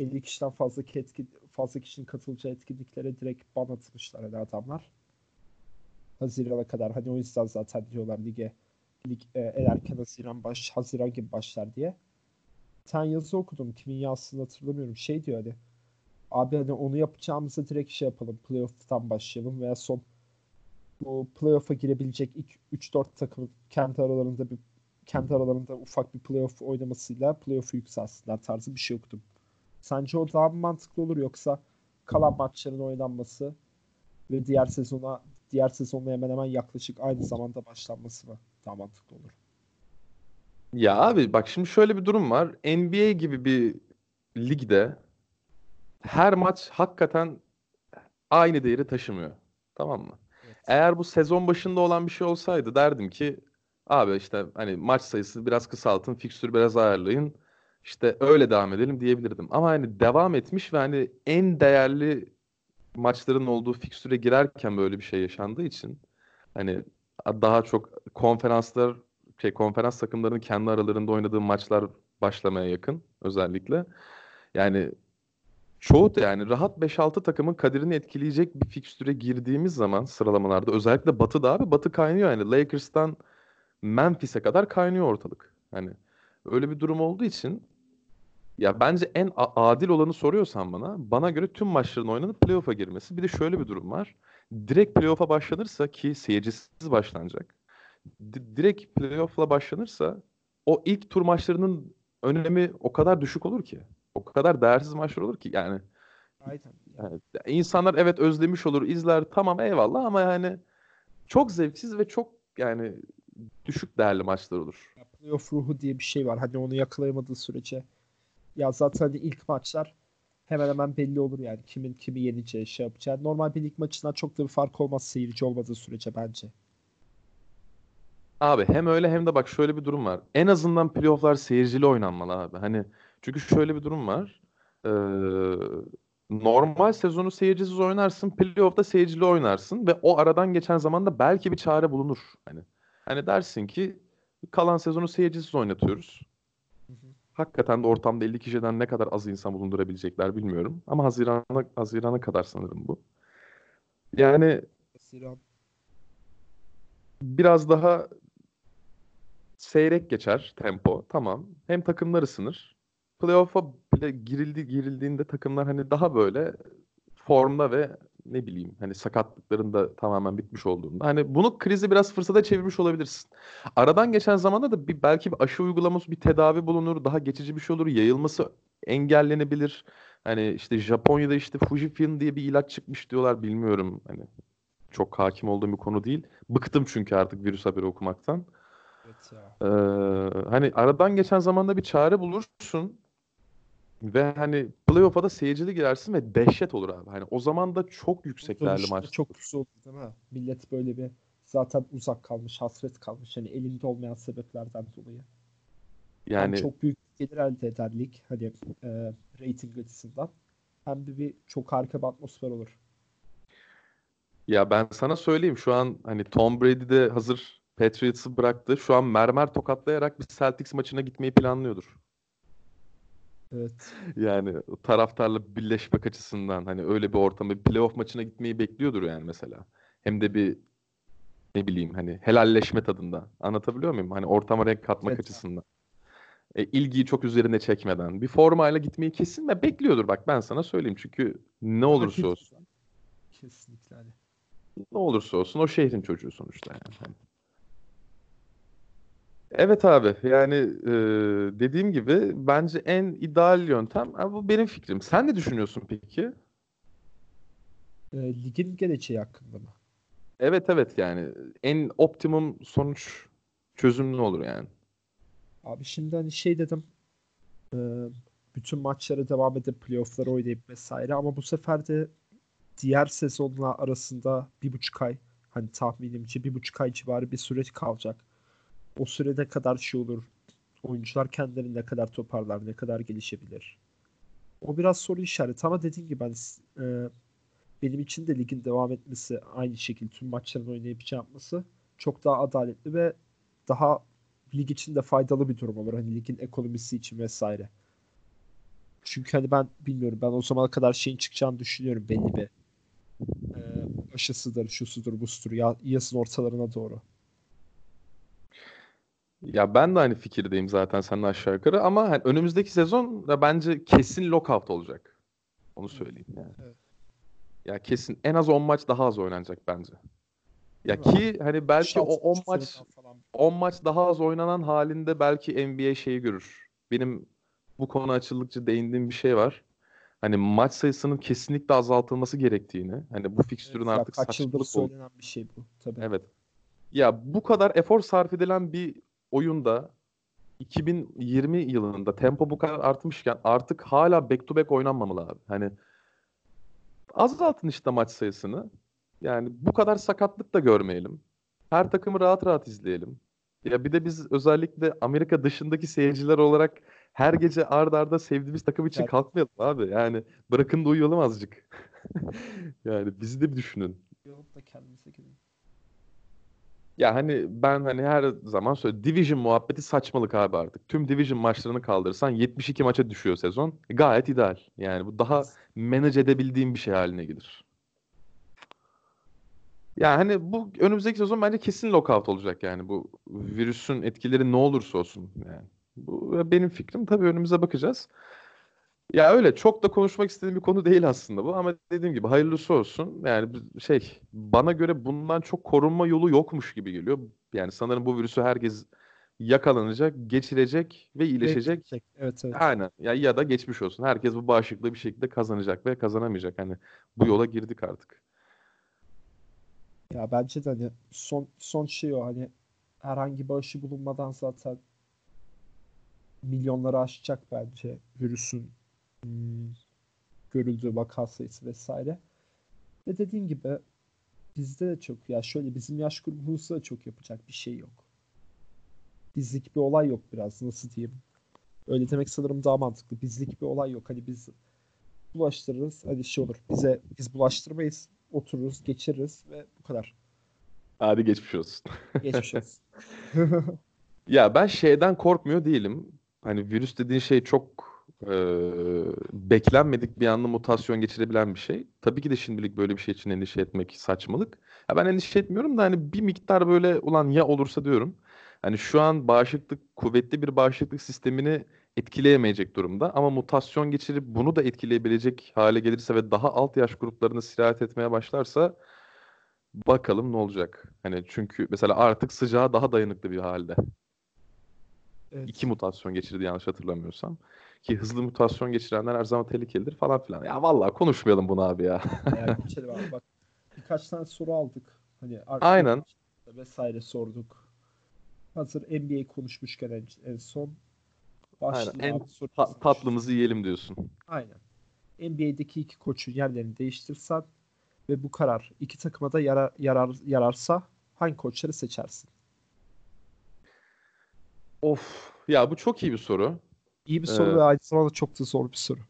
50 kişiden fazlaki etkin fazla kişinin katılacağı etkinliklere direkt ban atmışlar hani adamlar. Haziran'a kadar hani o yüzden zaten diyorlar lige lig e, en erken Haziran baş Haziran gibi başlar diye. Tane yazı okudum. Kimin yazısını hatırlamıyorum. Şey diyor hani Abi hani onu yapacağımızda direkt şey yapalım. Playoff'tan başlayalım veya son bu playoff'a girebilecek ilk 3-4 takım kendi aralarında bir kendi aralarında ufak bir playoff oynamasıyla playoff'u yükselsinler tarzı bir şey okudum. Sence o daha mı mantıklı olur yoksa kalan maçların oynanması ve diğer sezona diğer sezonla hemen hemen yaklaşık aynı zamanda başlanması mı daha mantıklı olur? Ya abi bak şimdi şöyle bir durum var. NBA gibi bir ligde her maç hakikaten aynı değeri taşımıyor. Tamam mı? Eğer bu sezon başında olan bir şey olsaydı derdim ki abi işte hani maç sayısı biraz kısaltın, fikstürü biraz ayarlayın. İşte öyle devam edelim diyebilirdim. Ama hani devam etmiş ve hani en değerli maçların olduğu fikstüre girerken böyle bir şey yaşandığı için hani daha çok konferanslar şey konferans takımlarının kendi aralarında oynadığı maçlar başlamaya yakın özellikle. Yani çoğu da yani rahat 5-6 takımın kaderini etkileyecek bir fikstüre girdiğimiz zaman sıralamalarda özellikle Batı'da abi Batı kaynıyor yani Lakers'tan Memphis'e kadar kaynıyor ortalık. Hani öyle bir durum olduğu için ya bence en adil olanı soruyorsan bana, bana göre tüm maçların oynanıp playoff'a girmesi. Bir de şöyle bir durum var. Direkt playoff'a başlanırsa ki seyircisiz başlanacak. Di- direkt playoff'la başlanırsa o ilk tur maçlarının önemi o kadar düşük olur ki. O kadar değersiz maçlar olur ki yani. Aynen. yani insanlar evet özlemiş olur, izler tamam eyvallah ama yani çok zevksiz ve çok yani düşük değerli maçlar olur. Ya playoff ruhu diye bir şey var. Hani onu yakalayamadığı sürece. Ya zaten hani ilk maçlar hemen hemen belli olur yani. Kimin kimi yeneceği, şey yapacağı. Normal bir lig maçından çok da bir fark olmaz seyirci olmadığı sürece bence. Abi hem öyle hem de bak şöyle bir durum var. En azından playoff'lar seyircili oynanmalı abi. Hani çünkü şöyle bir durum var. Ee, normal sezonu seyircisiz oynarsın, playoff'ta seyircili oynarsın ve o aradan geçen zamanda belki bir çare bulunur. Hani hani dersin ki kalan sezonu seyircisiz oynatıyoruz. Hı hı. Hakikaten de ortamda 50 kişiden ne kadar az insan bulundurabilecekler bilmiyorum. Ama Haziran'a Haziran'a kadar sanırım bu. Yani Haziran. biraz daha seyrek geçer tempo. Tamam. Hem takımlar ısınır. Playoff'a bile girildi girildiğinde takımlar hani daha böyle formda ve ne bileyim hani sakatlıkların da tamamen bitmiş olduğunda hani bunu krizi biraz fırsata çevirmiş olabilirsin. Aradan geçen zamanda da bir belki bir aşı uygulaması, bir tedavi bulunur, daha geçici bir şey olur, yayılması engellenebilir. Hani işte Japonya'da işte Fujifilm diye bir ilaç çıkmış diyorlar bilmiyorum hani çok hakim olduğum bir konu değil. Bıktım çünkü artık virüs haberi okumaktan. Evet ya. Ee, hani aradan geçen zamanda bir çare bulursun ve hani playoff'a da seyircili girersin ve dehşet olur abi. Hani o zaman da çok yüksek değerli maçlar çok güzel olur değil mi? Millet böyle bir zaten uzak kalmış, hasret kalmış. Hani elinde olmayan sebeplerden dolayı. Hem Yani çok büyük gelir elde eder lig. Hani e, rating açısından. Hem de bir çok harika bir atmosfer olur. ya ben sana söyleyeyim şu an hani Tom Brady de hazır Patriots'ı bıraktı. Şu an mermer tokatlayarak bir Celtics maçına gitmeyi planlıyordur. Evet. Yani taraftarla birleşmek açısından hani öyle bir ortamda bir playoff maçına gitmeyi bekliyordur yani mesela. Hem de bir ne bileyim hani helalleşme tadında. Anlatabiliyor muyum? Hani ortama renk katmak Evet. açısından. E, ilgiyi çok üzerine çekmeden. Bir formayla gitmeyi kesin ve bekliyordur bak ben sana söyleyeyim. Çünkü ne olursa olsun. Kesinlikle hani. Ne olursa olsun o şehrin çocuğu sonuçta yani. Evet abi yani e, dediğim gibi bence en ideal yöntem ama bu benim fikrim. Sen ne düşünüyorsun peki? E, ligin geleceği hakkında mı? Evet evet yani en optimum sonuç çözüm ne olur yani? Abi şimdi hani şey dedim e, bütün maçlara devam edip playoff'ları oynayıp vesaire ama bu sefer de diğer sezonla arasında bir buçuk ay hani tahminimce bir buçuk ay civarı bir süreç kalacak. O sürede kadar şey olur. Oyuncular kendilerini ne kadar toparlar, ne kadar gelişebilir. O biraz soru işareti ama dediğim gibi hani, e, benim için de ligin devam etmesi aynı şekilde tüm maçların oynayıp şey yapması çok daha adaletli ve daha lig için de faydalı bir durum olur. Hani ligin ekonomisi için vesaire. Çünkü hani ben bilmiyorum ben o zamana kadar şeyin çıkacağını düşünüyorum belli bir e, aşısıdır, şusudur, busudur ya, yazın ortalarına doğru. Ya ben de aynı fikirdeyim zaten seninle aşağı yukarı ama hani önümüzdeki sezon da bence kesin lockout olacak. Onu söyleyeyim yani. Evet. Ya kesin en az 10 maç daha az oynanacak bence. Ya ki hani belki o 10 Şans- maç sıradan falan. 10 maç daha az oynanan halinde belki NBA şeyi görür. Benim bu konu açıldıkça değindiğim bir şey var. Hani maç sayısının kesinlikle azaltılması gerektiğini, hani bu fikstürün Evet, artık kaç yıldır söylenen bir şey bu tabii. Evet. Ya bu kadar efor sarf edilen bir oyunda 2020 yılında tempo bu kadar artmışken artık hala back to back oynanmamalı abi. Hani azaltın işte maç sayısını. Yani bu kadar sakatlık da görmeyelim. Her takımı rahat rahat izleyelim. Ya bir de biz özellikle Amerika dışındaki seyirciler olarak her gece ard arda sevdiğimiz takım için Evet. kalkmayalım abi. Yani bırakın da uyuyalım azıcık. Yani bizi de bir düşünün. Yolup da kendimize gelin. Ya hani ben hani her zaman söyle Division muhabbeti saçmalık abi artık. Tüm Division maçlarını kaldırırsan 72 maça düşüyor sezon. Gayet ideal. Yani bu daha manage edebildiğim bir şey haline gelir. Yani hani bu önümüzdeki sezon bence kesin lockout olacak yani bu virüsün etkileri ne olursa olsun yani. Bu benim fikrim. Tabii önümüze bakacağız. Ya öyle çok da konuşmak istediğim bir konu değil aslında bu ama dediğim gibi hayırlısı olsun. Yani şey bana göre bundan çok korunma yolu yokmuş gibi geliyor. Yani sanırım bu virüsü herkes yakalanacak, geçirecek ve iyileşecek. Geçecek, Evet evet. Aynen. Ya ya da geçmiş olsun. Herkes bu bağışıklığı bir şekilde kazanacak ve kazanamayacak. Hani bu yola girdik artık. Ya bence de hani son son şey o hani herhangi bağışı bulunmadan zaten milyonları aşacak bence virüsün hmm, görüldüğü vaka sayısı vesaire. Ve dediğim gibi bizde de çok ya şöyle bizim yaş grubumuzda da çok yapacak bir şey yok. Bizlik bir olay yok biraz nasıl diyeyim. Öyle demek sanırım daha mantıklı. Bizlik bir olay yok. Hani biz bulaştırırız. Hadi şey olur. Bize biz bulaştırmayız. Otururuz, geçiririz ve bu kadar. Hadi geçmiş olsun. Geçmiş olsun. ya ben şeyden korkmuyor değilim. Hani virüs dediğin şey çok e, beklenmedik bir anda mutasyon geçirebilen bir şey. Tabii ki de şimdilik böyle bir şey için endişe etmek saçmalık. Ya ben endişe etmiyorum da hani bir miktar böyle ulan ya olursa diyorum. Hani şu an bağışıklık kuvvetli bir bağışıklık sistemini etkileyemeyecek durumda ama mutasyon geçirip bunu da etkileyebilecek hale gelirse ve daha alt yaş gruplarına sirayet etmeye başlarsa bakalım ne olacak. Hani çünkü mesela artık sıcağa daha dayanıklı bir halde. Evet. İki mutasyon geçirdi yanlış hatırlamıyorsam. Ki hızlı mutasyon geçirenler her zaman tehlikelidir falan filan. Ya vallahi konuşmayalım bunu abi ya. yani geçelim abi bak. Birkaç tane soru aldık. Hani Aynen. Vesaire sorduk. Hazır NBA konuşmuşken en, en son. Aynen. En ta- tatlımızı yiyelim diyorsun. Aynen. NBA'deki iki koçun yerlerini değiştirsen ve bu karar iki takıma da yarar, yarar yararsa hangi koçları seçersin? Of. Ya bu çok iyi bir soru. İyi bir soru ee, ve aynı zamanda çok da zor bir soru.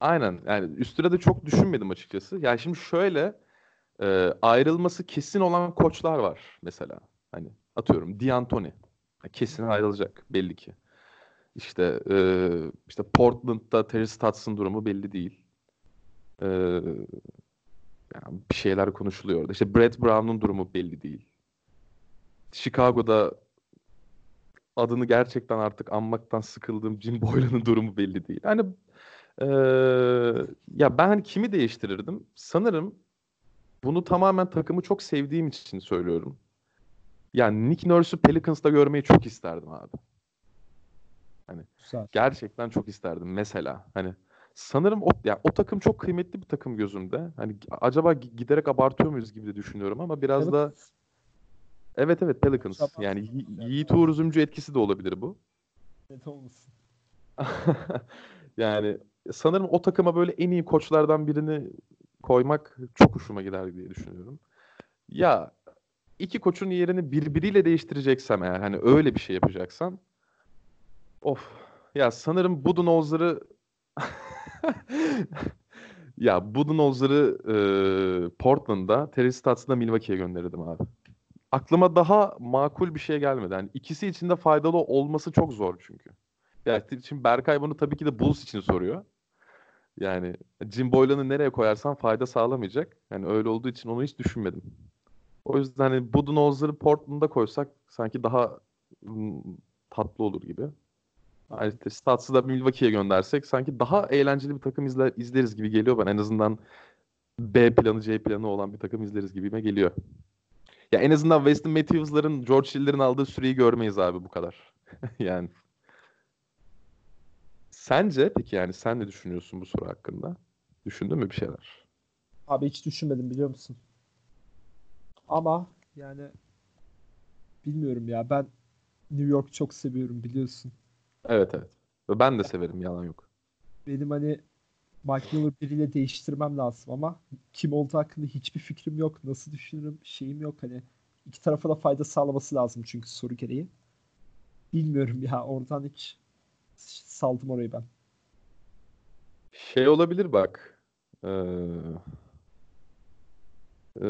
Aynen. Yani üstüne de çok düşünmedim açıkçası. Yani şimdi şöyle e, ayrılması kesin olan koçlar var mesela. Hani atıyorum D'Antoni. Kesin ayrılacak belli ki. İşte e, işte Portland'da Terry Stotts'ın durumu belli değil. E, yani bir şeyler konuşuluyor orada. İşte Brett Brown'un durumu belli değil. Chicago'da adını gerçekten artık anmaktan sıkıldığım Jim Boylan'ın durumu belli değil. Hani ee, ya ben hani kimi değiştirirdim? Sanırım bunu tamamen takımı çok sevdiğim için söylüyorum. Yani Nick Nurse'u Pelicans'ta görmeyi çok isterdim abi. Hani Güzel. gerçekten çok isterdim mesela. Hani sanırım o yani o takım çok kıymetli bir takım gözümde. Hani acaba giderek abartıyor muyuz gibi de düşünüyorum ama biraz evet. da Evet evet Pelicans. Yani Yi- Yiğit Uğur Üzümcü etkisi de olabilir bu. Evet olmasın. yani sanırım o takıma böyle en iyi koçlardan birini koymak çok hoşuma gider diye düşünüyorum. Ya iki koçun yerini birbiriyle değiştireceksem eğer hani öyle bir şey yapacaksam of ya sanırım Budenholzer'ı ya Budenholzer'ı e, Portland'da, Terry Stotts'ı Milwaukee'ye gönderirdim abi aklıma daha makul bir şey gelmedi. Yani ikisi için de faydalı olması çok zor çünkü. Yani şimdi Berkay bunu tabii ki de Bulls için soruyor. Yani Jim Boylan'ı nereye koyarsan fayda sağlamayacak. Yani öyle olduğu için onu hiç düşünmedim. O yüzden hani Budenholzer'ı Portland'a koysak sanki daha ım, tatlı olur gibi. Yani işte Stats'ı da Milwaukee'ye göndersek sanki daha eğlenceli bir takım izler, izleriz gibi geliyor bana. En azından B planı C planı olan bir takım izleriz gibime geliyor. Ya en azından Weston Matthews'ların, George Hill'lerin aldığı süreyi görmeyiz abi bu kadar. yani. Sence peki yani sen ne düşünüyorsun bu soru hakkında? Düşündün mü bir şeyler? Abi hiç düşünmedim biliyor musun? Ama yani bilmiyorum ya ben New York çok seviyorum biliyorsun. Evet evet. Ben de severim yalan yok. Benim hani Mike Miller biriyle değiştirmem lazım ama kim olduğu hakkında hiçbir fikrim yok. Nasıl düşünürüm şeyim yok. Hani iki tarafa da fayda sağlaması lazım çünkü soru gereği. Bilmiyorum ya oradan hiç saldım orayı ben. Şey olabilir bak. Ee, Ee,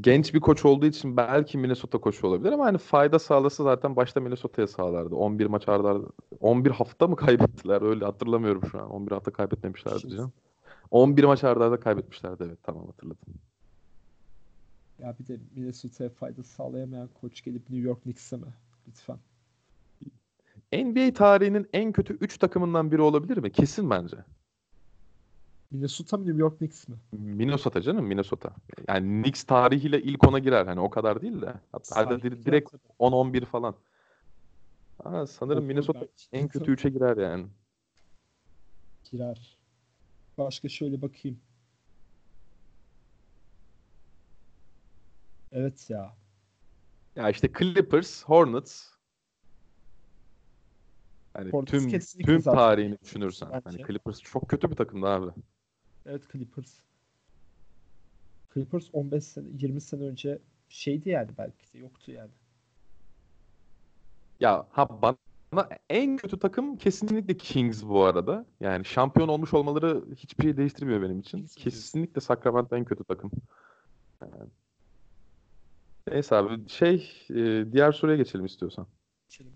genç bir koç olduğu için belki Minnesota koçu olabilir ama hani fayda sağlasa zaten başta Minnesota'ya sağlardı. 11 maç arda arda 11 hafta mı kaybettiler? Öyle hatırlamıyorum şu an. 11 hafta kaybetmemişlerdi canım. 11 maç arda arda kaybetmişlerdi evet tamam hatırladım. Ya bir de Minnesota'ya fayda sağlayamayan koç gelip New York Knicks'e mi? Lütfen. NBA tarihinin en kötü 3 takımından biri olabilir mi? Kesin bence. Minnesota mı New York Knicks mi? Minnesota canım Minnesota. Yani Knicks tarihiyle ilk ona girer. Hani o kadar değil de. Hatta direkt 10-11 falan. Aa, sanırım Minnesota en kötü 3'e girer yani. Girer. Başka şöyle bakayım. Evet ya. Ya işte Clippers, Hornets. Hani Hornets tüm tüm zaten tarihini düşünürsen. Hani bence. Clippers çok kötü bir takımdı abi. Evet Clippers. Clippers 15 sene 20 sene önce şeydi yani belki de yoktu yani. Ya ha bana en kötü takım kesinlikle Kings bu arada. Yani şampiyon olmuş olmaları hiçbir şey değiştirmiyor benim için. Kesinlikle Sacramento en kötü takım. Yani. Neyse abi şey e, diğer soruya geçelim istiyorsan. Geçelim.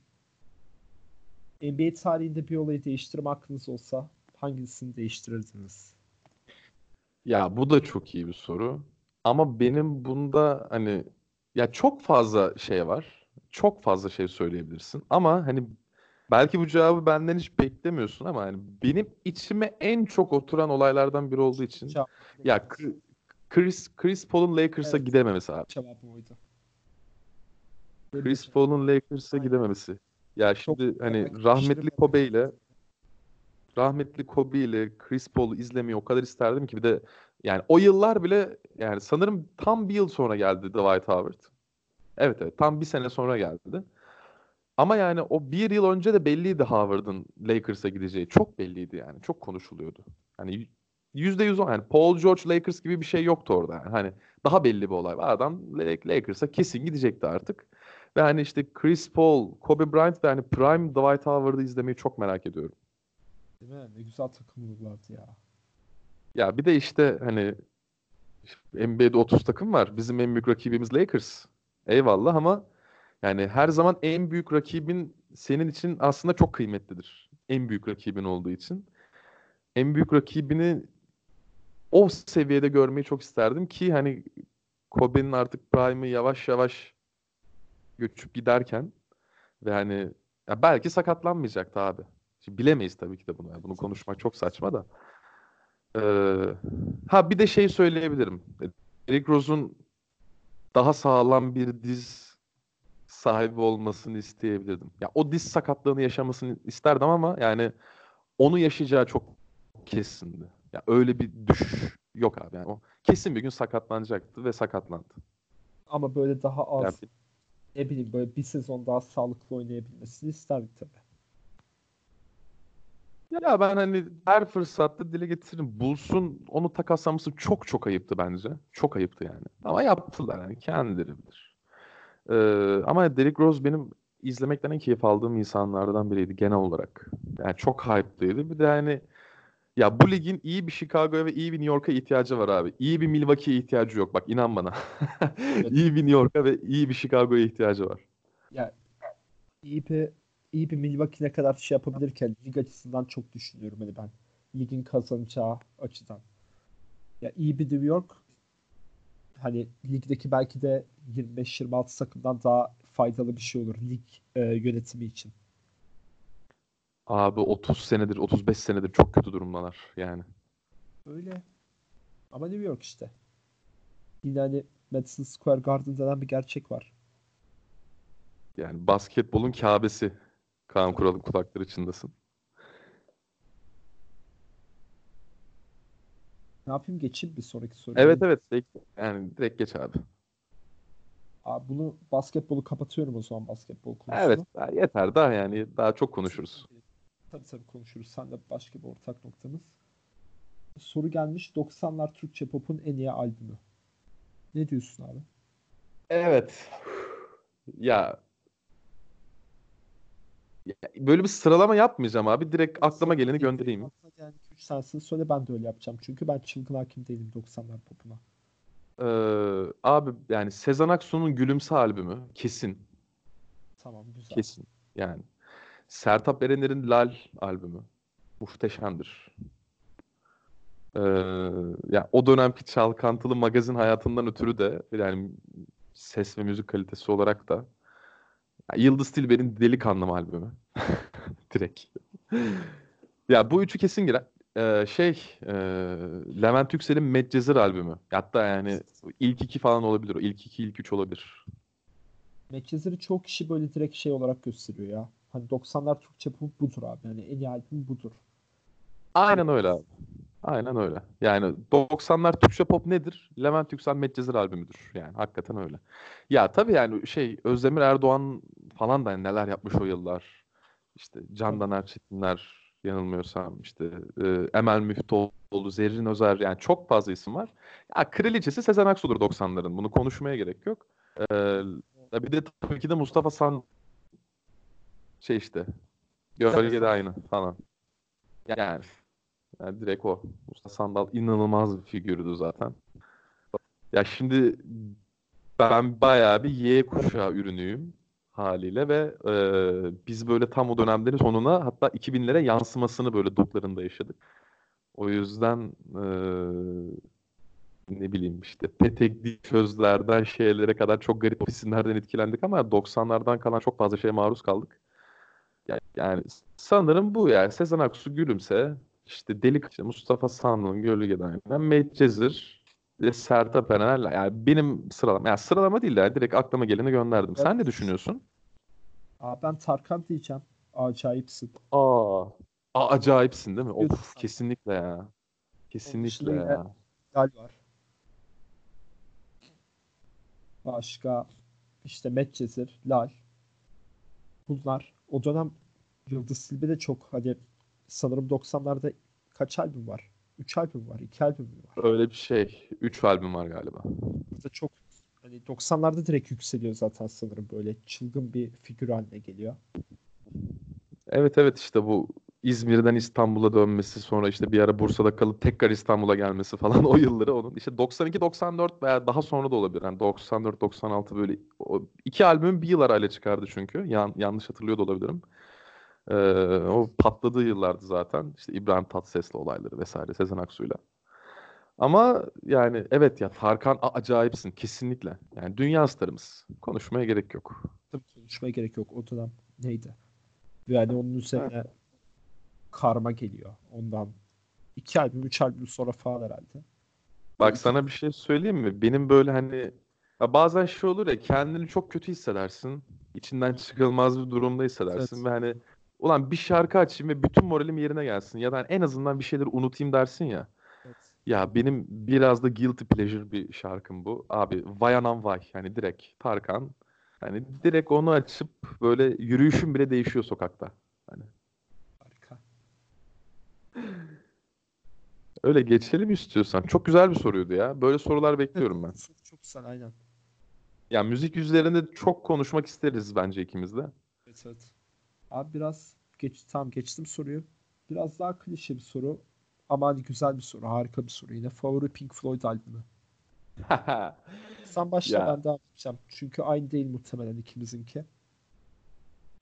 NBA tarihinde bir olayı değiştirme hakkınız olsa hangisini değiştirirdiniz? Ya bu da çok iyi bir soru. Ama benim bunda hani ya çok fazla şey var. Çok fazla şey söyleyebilirsin. Ama hani belki bu cevabı benden hiç beklemiyorsun ama hani benim içime en çok oturan olaylardan biri olduğu için Cevap- ya Chris Chris, Paul'un Lakers'a Evet. gidememesi abi. Oydu. Chris. Paul'un Lakers'a gidememesi. Ya Çok şimdi hani belki rahmetli. Kobe ile rahmetli Kobe ile Chris Paul'u izlemeyi o kadar isterdim ki bir de yani o yıllar bile yani sanırım tam bir yıl sonra geldi Dwight Howard. Evet evet tam bir sene sonra geldi. Ama yani o bir yıl önce de belliydi Howard'ın Lakers'a gideceği. Çok belliydi yani. Çok konuşuluyordu. Hani yüzde yüz yani Paul George Lakers gibi bir şey yoktu orada. Yani. Hani daha belli bir olay var. Adam La- Lakers'a kesin gidecekti artık. Ve hani işte Chris Paul, Kobe Bryant ve hani Prime Dwight Howard'ı izlemeyi çok merak ediyorum. Değil mi? Ne güzel takım olurlardı ya. Ya bir de işte hani NBA'de 30 takım var. Bizim en büyük rakibimiz Lakers. Eyvallah ama yani her zaman en büyük rakibin senin için aslında çok kıymetlidir. En büyük rakibin olduğu için. En büyük rakibini o seviyede görmeyi çok isterdim ki hani Kobe'nin artık prime'ı yavaş yavaş göçüp giderken ve hani ya belki sakatlanmayacaktı abi. Şimdi bilemeyiz tabii ki de bunu. Yani bunu konuşmak çok saçma da. Ee, ha bir de şey söyleyebilirim. Derrick Rose'un daha sağlam bir diz sahibi olmasını isteyebilirdim. Ya o diz sakatlığını yaşamasını isterdim ama yani onu yaşayacağı çok kesindi. Ya öyle bir düşüş yok abi. Yani o kesin bir gün sakatlanacaktı ve sakatlandı. Ama böyle daha az Yani ne bileyim böyle bir sezon daha sağlıklı oynayabilmesini isterdik tabii. Ya ben hani her fırsatta dile getiririm. Bulls'un onu takaslaması çok çok ayıptı bence. Çok ayıptı yani. Ama yaptılar yani kendileri bilir. Ee, ama Derrick Rose benim izlemekten en keyif aldığım insanlardan biriydi genel olarak. Yani çok hype'lıydı. Bir de hani ya bu ligin iyi bir Chicago'ya ve iyi bir New York'a ihtiyacı var abi. İyi bir Milwaukee'ye ihtiyacı yok. Bak inan bana. İyi bir New York'a ve iyi bir Chicago'ya ihtiyacı var. Ya iyi bir iyi bir Milwaukee ne kadar şey yapabilirken lig açısından çok düşünüyorum hani ben. Ligin kazanacağı açıdan. Ya iyi bir New York hani ligdeki belki de 25-26 takımdan daha faydalı bir şey olur lig e, yönetimi için. Abi 30 senedir, 35 senedir çok kötü durumdalar yani. Öyle. Ama New York işte. Yine hani Madison Square Garden denen bir gerçek var. Yani basketbolun Kâbesi. Kaan Kural'ın kulakları çınlasın. Ne yapayım geçeyim bir sonraki soruya. Evet evet. Direkt, yani direkt geç abi. Abi bunu basketbolu kapatıyorum o zaman basketbol konusunu. Evet daha yeter daha yani daha çok konuşuruz. Tabii tabii konuşuruz. Sen de başka bir ortak noktamız. Soru gelmiş. 90'lar Türkçe pop'un en iyi albümü. Ne diyorsun abi? Evet. Ya, böyle bir sıralama yapmayacağım abi. Direkt aklıma geleni göndereyim. Gelen 2-3 tanesini söyle ben de öyle yapacağım. Çünkü ben çılgın hakim değilim 90'lar popuna. Ee, abi yani Sezen Aksu'nun Gülümse albümü kesin. Tamam güzel. Kesin yani. Sertab Erener'in Lal albümü muhteşemdir. Ee, ya o dönemki çalkantılı magazin hayatından ötürü de yani ses ve müzik kalitesi olarak da Yıldız Tilbe'nin Delikanlım albümü. Direkt. ya bu üçü kesin girer. Ee, şey e, Levent Yüksel'in Medcezir albümü. Hatta yani ilk iki falan olabilir. O ilk iki ilk üç olabilir. Medcezir'i çoğu kişi böyle direkt şey olarak gösteriyor ya. Hani 90'lar Türkçe pop budur abi. Yani en iyi albüm budur. Aynen öyle abi. Aynen öyle. Yani 90'lar Türkçe pop nedir? Levent Yüksel Medcezir albümüdür. Yani hakikaten öyle. Ya tabii yani şey Özdemir Erdoğan falan da neler yapmış o yıllar. İşte Candan Erçetinler yanılmıyorsam işte e, Emel Müftüoğlu, Zerrin Özer yani çok fazla isim var. Ya kraliçesi Sezen Aksu'dur 90'ların. Bunu konuşmaya gerek yok. Ee, bir de tabii ki de Mustafa San şey işte gölgede aynı falan. Yani, yani direkt o. Mustafa Sandal inanılmaz bir figürdü zaten. Ya şimdi ben bayağı bir Y kuşağı ürünüyüm haliyle ve e, biz böyle tam o dönemlerin sonuna hatta 2000'lere yansımasını böyle duklarında yaşadık. O yüzden e, ne bileyim işte petekli sözlerden şeylere kadar çok garip isimlerden etkilendik ama 90'lardan kalan çok fazla şeye maruz kaldık. Yani, yani sanırım bu yani Sezen Aksu Gülümse işte Delik işte Mustafa Sandal'ın Gölge'den Medcezir ve Sertab Erener yani benim sıralama yani sıralama değil de yani direkt aklıma geleni gönderdim. Sen ne düşünüyorsun? Aa, ben Tarkan diyeceğim. Acayipsin. Aa, Aa acayipsin değil mi? Of kesinlikle ya. Kesinlikle yine- ya. Gal var. Başka işte Medcezir, Lal. Bunlar o dönem Yıldız Tilbe de çok hani sanırım 90'larda kaç albüm var? 3 albüm var, 2 albüm var? Öyle bir şey. Üç albüm var galiba. da çok hani 90'larda direkt yükseliyor zaten sanırım böyle çılgın bir figür haline geliyor. Evet evet işte bu İzmir'den İstanbul'a dönmesi sonra işte bir ara Bursa'da kalıp tekrar İstanbul'a gelmesi falan o yılları onun. İşte 92-94 veya daha sonra da olabilir. Yani 94-96 böyle o iki albümün bir yıl arayla çıkardı çünkü. Yan, yanlış hatırlıyor da olabilirim. Ee, o patladığı yıllardı zaten. İşte İbrahim Tatlıses'le olayları vesaire Sezen Aksu'yla. Ama yani evet ya Tarkan acayipsin kesinlikle. Yani dünya starımız. Konuşmaya gerek yok. Tabii konuşmaya gerek yok. O dönem neydi? Yani onun üzerine karma geliyor. Ondan iki albüm, üç albüm sonra falan herhalde. Bak sana bir şey söyleyeyim mi? Benim böyle hani ya bazen şey olur ya kendini çok kötü hissedersin. İçinden çıkılmaz bir durumda hissedersin Evet. ve hani ulan bir şarkı açayım ve bütün moralim yerine gelsin ya da en azından bir şeyleri unutayım dersin ya. Evet. Ya benim biraz da guilty pleasure bir şarkım bu. Abi Vay Anam Vay yani direkt Tarkan. Hani direkt onu açıp böyle yürüyüşüm bile değişiyor sokakta. Hani Harika. öyle geçelim istiyorsan. Çok güzel bir soruydu ya. Böyle sorular bekliyorum ben. Çok, çok güzel aynen. Ya müzik üzerinde çok konuşmak isteriz bence ikimiz de. Evet evet. Abi biraz geç, tamam geçtim soruyu. Biraz daha klişe bir soru. Ama hani güzel bir soru. Harika bir soru. Yine favori Pink Floyd albümü. Sen başla Ya. ben devam edeceğim. Çünkü aynı değil muhtemelen ikimizinki.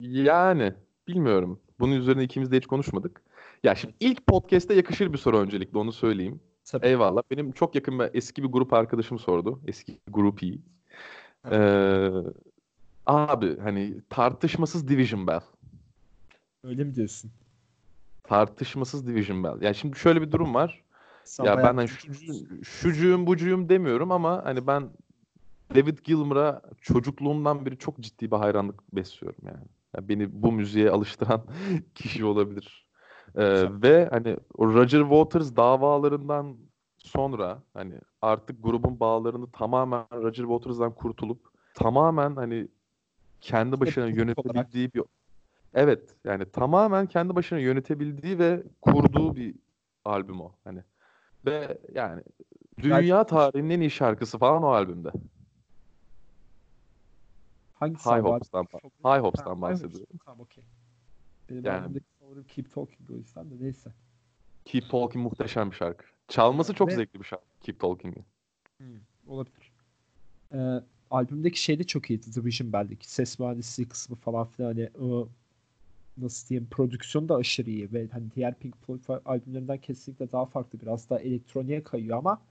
Yani bilmiyorum. Bunun üzerine ikimiz de hiç konuşmadık. Ya şimdi ilk podcast'te yakışır bir soru öncelikle onu söyleyeyim. Tabii. Eyvallah. Benim çok yakın bir eski bir grup arkadaşım sordu. Eski groupie. Ee, abi hani tartışmasız Division Bell. Öyle mi diyorsun? Tartışmasız Division Bell. Ya şimdi şöyle bir durum var. Sen ya ben hani şu, şucuyum bucuyum demiyorum ama hani ben David Gilmour'a çocukluğumdan beri çok ciddi bir hayranlık besliyorum yani. Ya beni bu müziğe alıştıran kişi olabilir. Ee, ve hani Roger Waters davalarından sonra hani artık grubun bağlarını tamamen Roger Waters'dan kurtulup tamamen hani kendi başına yönetebildiği bir evet yani tamamen kendi başına yönetebildiği ve kurduğu bir albüm o hani ve yani dünya tarihinin en iyi şarkısı falan o albümde. Hangisi High? Hopes'tan, High Hopes'tan bahsediyorum. Tamam okey. Benim Yani- favorim Keep Talking o yüzden de neyse. Keep Talking muhteşem bir şarkı. Çalması çok Ve- zevkli bir şarkı. Keep Talking'i. Olabilir. Ee, albümdeki şey de çok iyiydi. The Vision Bell'deki ses mühendisliği kısmı falan filan hani o nasıl diyeyim prodüksiyon da aşırı iyi ve hani diğer Pink Floyd albümlerinden kesinlikle daha farklı biraz daha elektroniğe kayıyor ama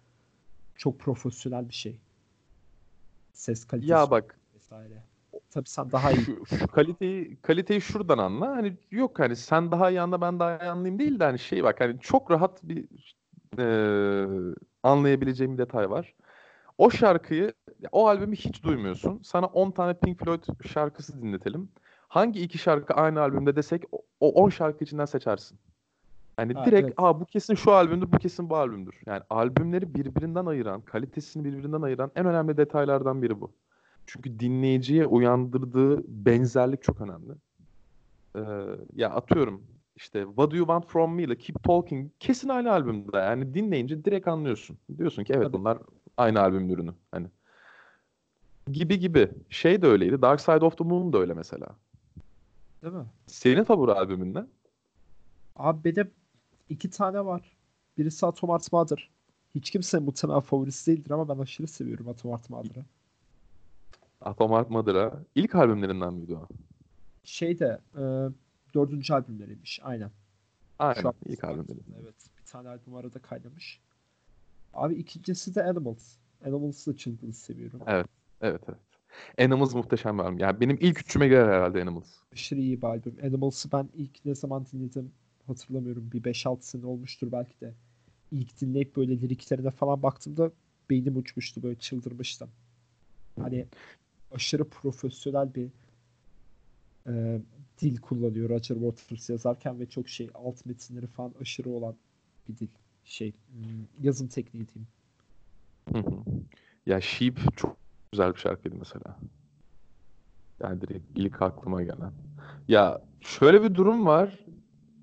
çok profesyonel bir şey. Ses kalitesi Ya bak vesaire. Tabii sen daha iyi. şu, şu kaliteyi kaliteyi şuradan anla. Hani yok hani sen daha iyi anla ben daha iyi anlayayım değil de hani şey bak hani çok rahat bir e, anlayabileceğim bir detay var. O şarkıyı o albümü hiç duymuyorsun. Sana 10 tane Pink Floyd şarkısı dinletelim. Hangi iki şarkı aynı albümde desek o 10 şarkı içinden seçersin. Yani Ha, direkt evet. Aa, bu kesin şu albümdür, bu kesin bu albümdür. Yani albümleri birbirinden ayıran, kalitesini birbirinden ayıran en önemli detaylardan biri bu. Çünkü dinleyiciye uyandırdığı benzerlik çok önemli. Ee, ya atıyorum işte What Do You Want From Me ile Keep Talking kesin aynı albümde. Yani dinleyince direkt anlıyorsun. Diyorsun ki evet Tabii. bunlar aynı albümün ürünü. Hani gibi gibi. Şey de öyleydi. Dark Side of the Moon da öyle mesela. Değil mi? Senin favori albümün ne? Abi benim iki tane var. Birisi Atom Heart Mother. Hiç kimsenin muhtemelen favorisi değildir ama ben aşırı seviyorum Atom Heart Mother'ı. Atom Heart Mother'a. İlk albümlerinden miydi o? Şey de e, dördüncü albümleriymiş. Aynen. Aynen. Şu an ilk albümlerinden. Evet. Bir tane albüm arada kaynamış. Abi ikincisi de Animals. Animals'ı çılgın seviyorum. Evet. Evet evet. Animals muhteşem bir albüm. Yani benim ilk üçüme girer herhalde Animals. Aşırı iyi bir albüm. Animals'ı ben ilk ne zaman dinledim hatırlamıyorum. Bir 5-6 sene olmuştur belki de. İlk dinleyip böyle liriklerine falan baktığımda beynim uçmuştu böyle çıldırmıştım. Hani aşırı profesyonel bir e, dil kullanıyor Roger Waters yazarken ve çok şey alt metinleri falan aşırı olan bir dil. Şey hmm, yazım tekniği diyeyim. Hı hı. Ya Sheep çok güzel bir şarkıydı mesela. Yani direkt ilk aklıma gelen. Ya şöyle bir durum var.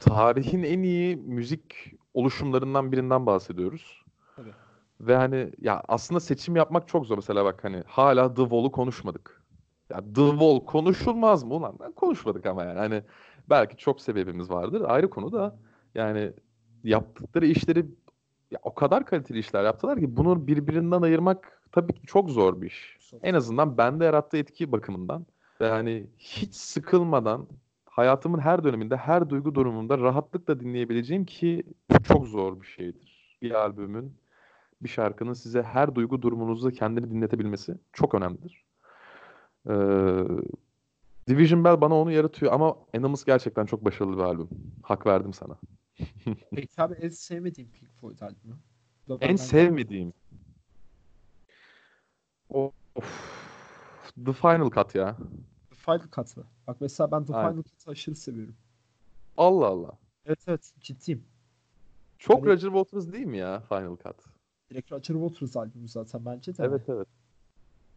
Tarihin en iyi müzik oluşumlarından birinden bahsediyoruz. Tabii. Ve hani ya aslında seçim yapmak çok zor. Mesela bak hani hala The Wall'u konuşmadık. Ya The Wall konuşulmaz mı ulan? Konuşmadık ama yani. Hani belki çok sebebimiz vardır. Ayrı konu da yani yaptıkları işleri ya o kadar kaliteli işler yaptılar ki bunu birbirinden ayırmak tabii ki çok zor bir iş. En azından bende yarattığı etki bakımından ve hani hiç sıkılmadan hayatımın her döneminde, her duygu durumunda rahatlıkla dinleyebileceğim ki çok zor bir şeydir. Bir albümün, bir şarkının size her duygu durumunuzda kendini dinletebilmesi çok önemlidir. Ee, Division Bell bana onu yaratıyor ama Animals gerçekten çok başarılı bir albüm. Hak verdim sana. Peki abi en sevmediğim Pink Floyd albümü? En sevmediğim. Of. The Final Cut ya. The Final Cut'ı. Bak mesela ben The Aynen. Final Cut'ı aşırı seviyorum. Allah Allah. Evet evet ciddiyim. Çok Hani- Roger Waters değil mi ya Final Cut? Direkt Roger Waters albümü zaten bence de. Evet evet.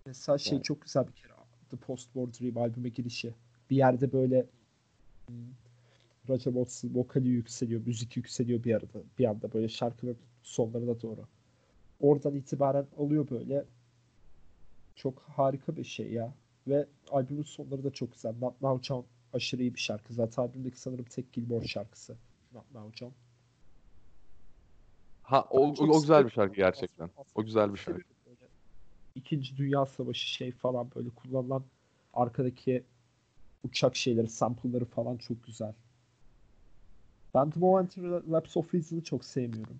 Mesela şey Yani. çok güzel bir kere. The Post-War Dream albüme girişi. Bir yerde böyle hmm, Roger Waters'ın vokali yükseliyor, müzik yükseliyor bir arada. Bir anda böyle şarkının sonlarına doğru. Oradan itibaren oluyor böyle. Çok harika bir şey ya. Ve albümün sonları da çok güzel. Not Now John aşırı iyi bir şarkı. Zaten albümdeki sanırım tek Gilmore şarkısı. Not Now John. Ha o, o, o güzel bir şarkı gerçekten. O güzel bir şarkı. Böyle. İkinci Dünya Savaşı şey falan böyle kullanılan arkadaki uçak şeyleri, sample'ları falan çok güzel. Ben The Momentary Lapse of Reason'ı çok sevmiyorum.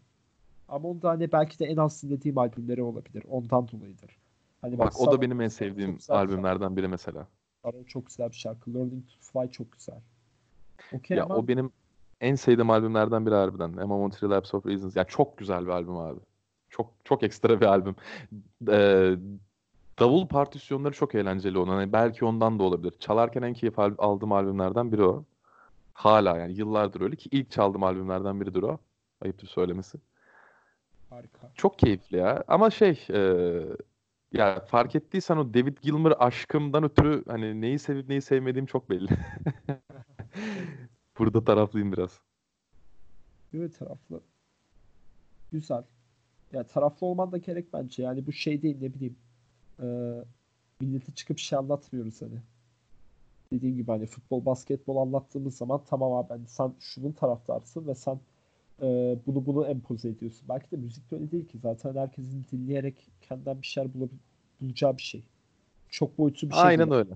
Ama onda hani belki de en az dinlediğim albümleri olabilir. Ondan dolayıdır. Hani Bak o da benim en sevdiğim albümlerden biri mesela. Sarah çok güzel bir şarkı. Learning to Fly çok güzel. Okey Ya ama o benim en sevdiğim albümlerden biri harbiden. A Momentary Lapse of Reasons. Ya çok güzel bir albüm abi. Çok çok ekstra bir albüm. Ee, davul partisyonları çok eğlenceli onun. Hani belki ondan da olabilir. Çalarken en keyif al- aldığım albümlerden biri o. Hala yani yıllardır öyle ki ilk çaldığım albümlerden biridir o. Ayıptır söylemesi. harika. Çok keyifli ya. Ama şey e, ya fark ettiysen o David Gilmour aşkımdan ötürü hani neyi sevip neyi sevmediğim çok belli. Burada taraflıyım biraz. Evet taraflı. Güzel. Ya taraflı olman da gerek bence. Yani bu şey değil ne bileyim. Eee millete çıkıp şey anlatmıyoruz hani. Dediğim gibi hani futbol, basketbol anlattığımız zaman tamam abi hani sen şunun taraftarsın ve sen e, bunu bunu empoze ediyorsun. Belki de müzik de öyle değil ki. Zaten herkesin dinleyerek kendinden bir şeyler bulab- bulacağı bir şey. Çok boyutlu bir şey Aynen değil. öyle.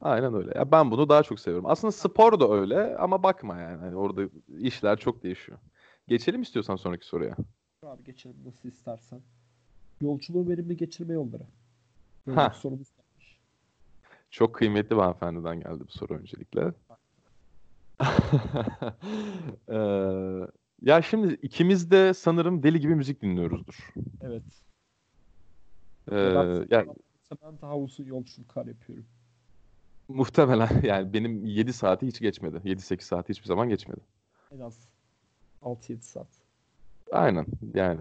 Aynen öyle. Ya ben bunu daha çok seviyorum. Aslında spor da öyle ama bakma yani. Hani orada işler çok değişiyor. Geçelim istiyorsan sonraki soruya. Abi geçelim nasıl istersen. Yolculuğu verimli geçirme yolları. Böyle Ha. sorumuz varmış. Çok kıymetli bir hanımefendiden geldi bu soru öncelikle. Eee, ya şimdi ikimiz de sanırım deli gibi müzik dinliyoruzdur. Evet. Eee, Ben ya muhtemelen daha uzun yolculuklar yapıyorum. muhtemelen yani benim 7 saati hiç geçmedi. 7-8 saati hiçbir zaman geçmedi. En az 6-7 saat. Aynen yani.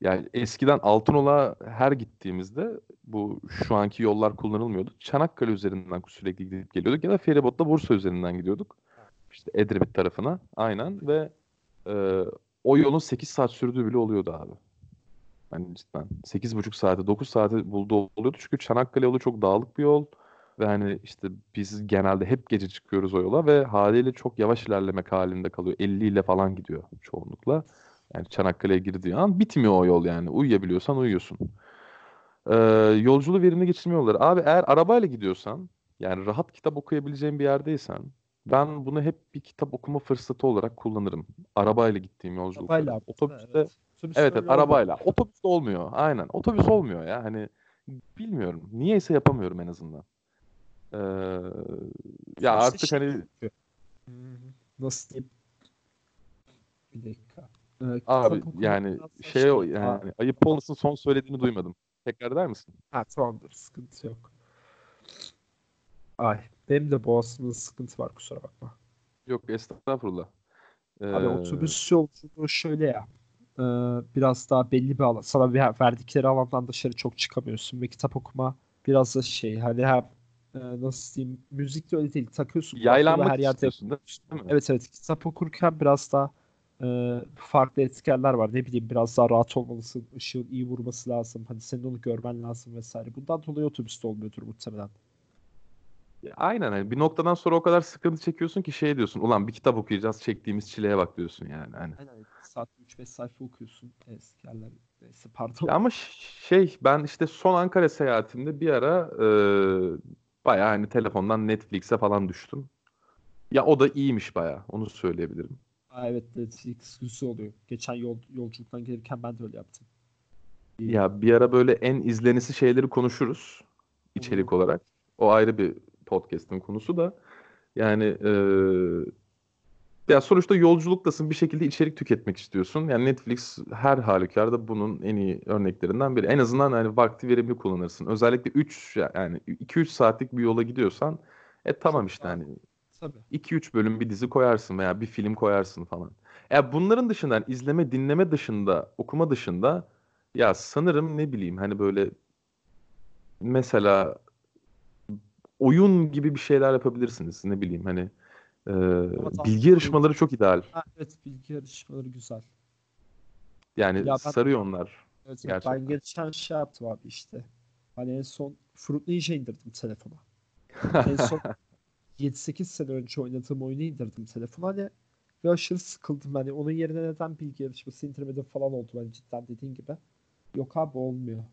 Yani eskiden Altınoluk'a her gittiğimizde bu şu anki yollar kullanılmıyordu. Çanakkale üzerinden sürekli gidip geliyorduk ya da feribotla Bursa üzerinden gidiyorduk. İşte Edremit tarafına aynen ve e, o yolun 8 saat sürdüğü bile oluyordu abi. Yani cidden 8,5 saate 9 saate bulduğu oluyordu. Çünkü Çanakkale yolu çok dağlık bir yol. Ve hani işte biz genelde hep gece çıkıyoruz o yola ve haliyle çok yavaş ilerlemek halinde kalıyor. 50 ile falan gidiyor çoğunlukla. Yani Çanakkale'ye girdiği an bitmiyor o yol yani. Uyuyabiliyorsan uyuyorsun. Ee, yolculuğu verimli geçirme yolları. Abi eğer arabayla gidiyorsan yani rahat kitap okuyabileceğin bir yerdeysen ben bunu hep bir kitap okuma fırsatı olarak kullanırım. Arabayla gittiğim yolculuklarda. Arabayla Otobüste Evet. Otobüste Evet evet öyle olmuyor. arabayla. Otobüs olmuyor. Aynen. Otobüs olmuyor ya. Hani bilmiyorum. Niyeyse yapamıyorum en azından. Ee, ya artık şey- hani Hmm, Nasıl diyeyim? Bir dakika. Ee, abi yani şey o Aa, yani ayıp olmasın son söylediğini duymadım. Tekrar eder misin? Ha tamamdır. Sıkıntı yok. Ay. Benim de boğazımda sıkıntı var kusura bakma. Yok estağfurullah. Abi Ee, otobüs yolculuğu şöyle ya. Ee, biraz daha belli bir alan. Sana bir verdikleri alandan dışarı çok çıkamıyorsun ve kitap okuma biraz da şey hani hem e, nasıl diyeyim müzik de öyle değil. Takıyorsun yaylanmak her yerde değil mi? Evet evet kitap okurken biraz daha e, farklı etkenler var. Ne bileyim biraz daha rahat olmalısın. Işığın iyi vurması lazım. Hani senin onu görmen lazım vesaire. Bundan dolayı otobüste olmuyordur muhtemelen. Aynen hani bir noktadan sonra o kadar sıkıntı çekiyorsun ki şey diyorsun. Ulan bir kitap okuyacağız çektiğimiz çileye bak diyorsun yani. Hani. Aynen. Saat 3-5 sayfa okuyorsun. Eski yerler. Neyse pardon. Ya ama şey ben işte son Ankara seyahatimde bir ara e, bayağı hani telefondan Netflix'e falan düştüm. Ya o da iyiymiş bayağı onu söyleyebilirim. Aa, evet Netflix güzel oluyor. Geçen yol, yolculuktan gelirken ben de öyle yaptım. İyi. Ya bir ara böyle en izlenisi şeyleri konuşuruz içerik olarak. O ayrı bir podcast'in konusu da. Yani e, ya sonuçta yolculuktasın bir şekilde içerik tüketmek istiyorsun. Yani Netflix her halükarda bunun en iyi örneklerinden biri. En azından hani vakti verimli kullanırsın. Özellikle 3 yani 2-3 saatlik bir yola gidiyorsan e tamam işte hani Tabii. 2-3 bölüm bir dizi koyarsın veya bir film koyarsın falan. Ya bunların dışında yani izleme, dinleme dışında, okuma dışında ya sanırım ne bileyim hani böyle mesela oyun gibi bir şeyler yapabilirsiniz. Ne bileyim hani e, bilgi yarışmaları çok ideal. Ha, evet bilgi yarışmaları güzel. Yani Ya ben- sarıyor onlar. Evet, Gerçekten. ben geçen şey yaptım abi işte. Hani en son Fruit Ninja indirdim telefona. En son 7-8 sene önce oynadığım oyunu indirdim telefona hani ve aşırı sıkıldım. Hani onun yerine neden bilgi yarışması indirmedim falan oldu hani cidden dediğin gibi. Yok abi olmuyor.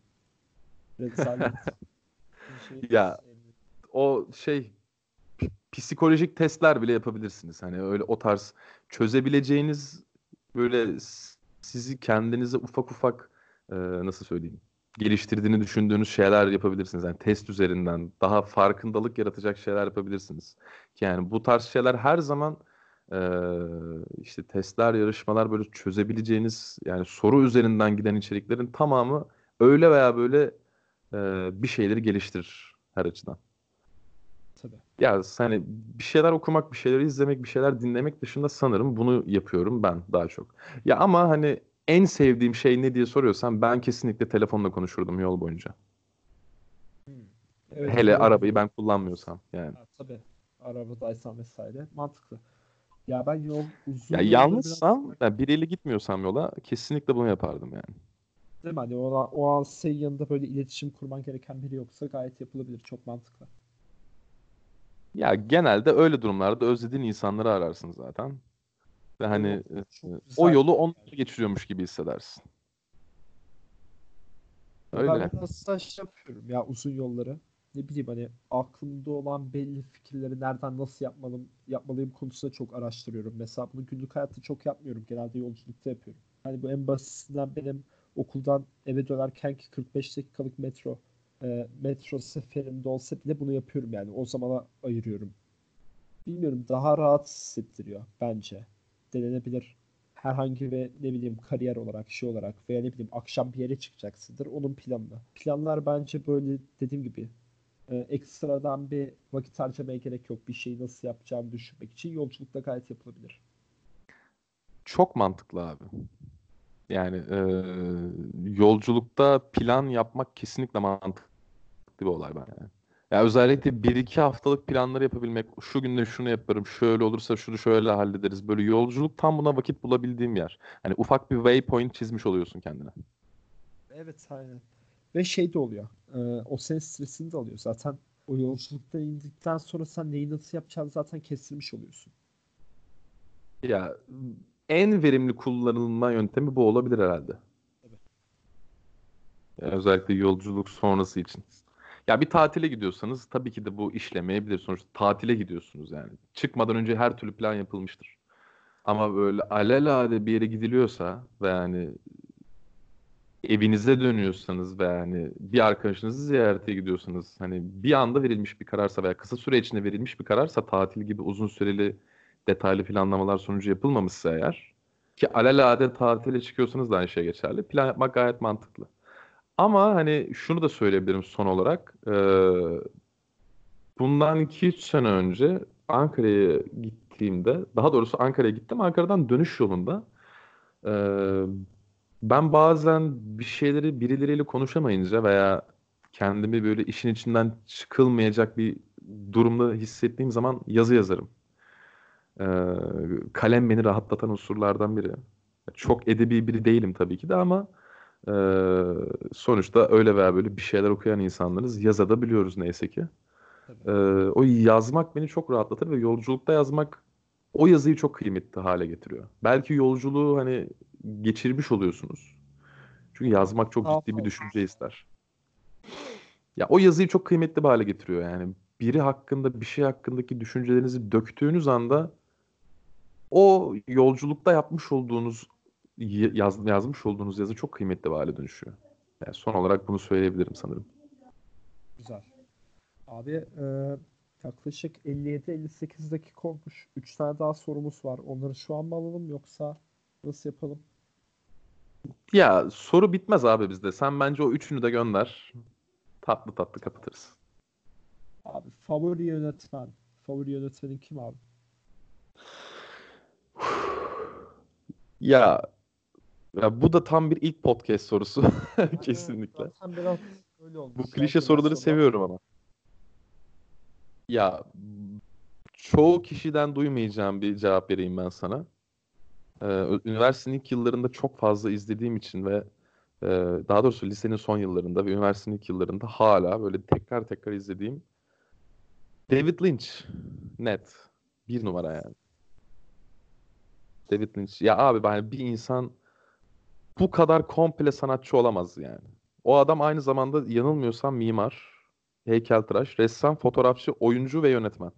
Rezalet. Şey Ya, sevmiyorum. O şey psikolojik testler bile yapabilirsiniz. Hani öyle o tarz çözebileceğiniz böyle sizi kendinize ufak ufak e, nasıl söyleyeyim geliştirdiğini düşündüğünüz şeyler yapabilirsiniz. Yani test üzerinden daha farkındalık yaratacak şeyler yapabilirsiniz. Yani bu tarz şeyler her zaman e, işte testler, yarışmalar böyle çözebileceğiniz yani soru üzerinden giden içeriklerin tamamı öyle veya böyle e, bir şeyleri geliştirir her açıdan. Ya hani bir şeyler okumak, bir şeyler izlemek, bir şeyler dinlemek dışında sanırım bunu yapıyorum ben daha çok. Ya ama hani en sevdiğim şey ne diye soruyorsan ben kesinlikle telefonla konuşurdum yol boyunca. Evet, Hele doğru. arabayı ben kullanmıyorsam yani. Ha, tabii. Arabadaysan vesaire. Mantıklı. Ya ben yol uzun Ya yalnızsam, biraz- yani biriyle gitmiyorsam yola kesinlikle bunu yapardım yani. Değil mi? Hani o, o an senin yanında böyle iletişim kurman gereken biri yoksa gayet yapılabilir. Çok mantıklı. Ya genelde öyle durumlarda özlediğin insanları ararsın zaten. Ve hani e, çok o güzel. yolu onlar geçiriyormuş gibi hissedersin. Öyle. Ben biraz staj yapıyorum ya uzun yolları. Ne bileyim hani aklımda olan belli fikirleri nereden nasıl yapmalım, yapmalıyım konusunda çok araştırıyorum. Mesela bunu günlük hayatta çok yapmıyorum. Genelde yolculukta yapıyorum. Hani bu en basitinden benim okuldan eve dönerkenki 45 dakikalık metro e, metro seferimde olsa bile bunu yapıyorum yani. O zamana ayırıyorum. Bilmiyorum daha rahat hissettiriyor bence. Denenebilir. Herhangi bir ne bileyim kariyer olarak şey olarak veya ne bileyim akşam bir yere çıkacaksındır onun planını. Planlar bence böyle dediğim gibi e, ekstradan bir vakit harcamaya gerek yok. Bir şeyi nasıl yapacağını düşünmek için yolculukta gayet yapılabilir. Çok mantıklı abi. Yani e, yolculukta plan yapmak kesinlikle mantıklı bir olay ben yani. Ya özellikle bir iki haftalık planları yapabilmek, şu günde şunu yaparım, şöyle olursa şunu şöyle hallederiz. Böyle yolculuk tam buna vakit bulabildiğim yer. Hani ufak bir waypoint çizmiş oluyorsun kendine. Evet aynen. Ve şey de oluyor. e, o senin stresini de alıyor. Zaten o yolculuktan indikten sonra sen neyi nasıl yapacağını zaten kestirmiş oluyorsun. Ya en verimli kullanılma yöntemi bu olabilir herhalde. Tabii. Ya özellikle yolculuk sonrası için. Ya bir tatile gidiyorsanız tabii ki de bu işlemeyebilir. Sonuçta tatile gidiyorsunuz yani. Çıkmadan önce her türlü plan yapılmıştır. Ama böyle alelade bir yere gidiliyorsa ve yani evinize dönüyorsanız ve yani bir arkadaşınızı ziyarete gidiyorsanız hani bir anda verilmiş bir kararsa veya kısa süre içinde verilmiş bir kararsa tatil gibi uzun süreli detaylı planlamalar sonucu yapılmamışsa eğer ki alelade tatile çıkıyorsanız da aynı şey geçerli. Plan yapmak gayet mantıklı. Ama hani şunu da söyleyebilirim son olarak. Eee, bundan 2-3 sene önce Ankara'ya gittiğimde, daha doğrusu Ankara'ya gittim. Ankara'dan dönüş yolunda eee, ben bazen bir şeyleri birileriyle konuşamayınca veya kendimi böyle işin içinden çıkılmayacak bir durumda hissettiğim zaman yazı yazarım. Eee, kalem beni rahatlatan unsurlardan biri. Çok edebi biri değilim tabii ki de ama eee, sonuçta öyle veya böyle bir şeyler okuyan insanlarız. Yazabiliyoruz neyse ki. Eee, o yazmak beni çok rahatlatır ve yolculukta yazmak o yazıyı çok kıymetli hale getiriyor. Belki yolculuğu hani geçirmiş oluyorsunuz. Çünkü yazmak çok ciddi bir düşünce ister. Ya o yazıyı çok kıymetli bir hale getiriyor yani. Biri hakkında, bir şey hakkındaki düşüncelerinizi döktüğünüz anda o yolculukta yapmış olduğunuz yaz, yazmış olduğunuz yazı çok kıymetli bir hale dönüşüyor. Yani son olarak bunu söyleyebilirim sanırım. Güzel. Abi e, yaklaşık 57-58 dakika olmuş. 3 tane daha sorumuz var. Onları şu an mı alalım yoksa nasıl yapalım? Ya soru bitmez abi bizde. Sen bence o üçünü de gönder. Tatlı tatlı kapatırız. Abi favori yönetmen. Favori yönetmenin kim abi? Ya, ya bu da tam bir ilk podcast sorusu. Kesinlikle. Zaten biraz öyle olmuş. Bu klişe soruları seviyorum ama. Ya çoğu kişiden duymayacağım bir cevap vereyim ben sana. Ee, üniversitenin ilk yıllarında çok fazla izlediğim için ve e, daha doğrusu lisenin son yıllarında ve üniversitenin ilk yıllarında hala böyle tekrar tekrar izlediğim David Lynch. Net. Bir numara yani. David Lynch. Ya abi ben bir insan bu kadar komple sanatçı olamaz yani. O adam aynı zamanda yanılmıyorsam mimar, heykeltıraş, ressam, fotoğrafçı, oyuncu ve yönetmen.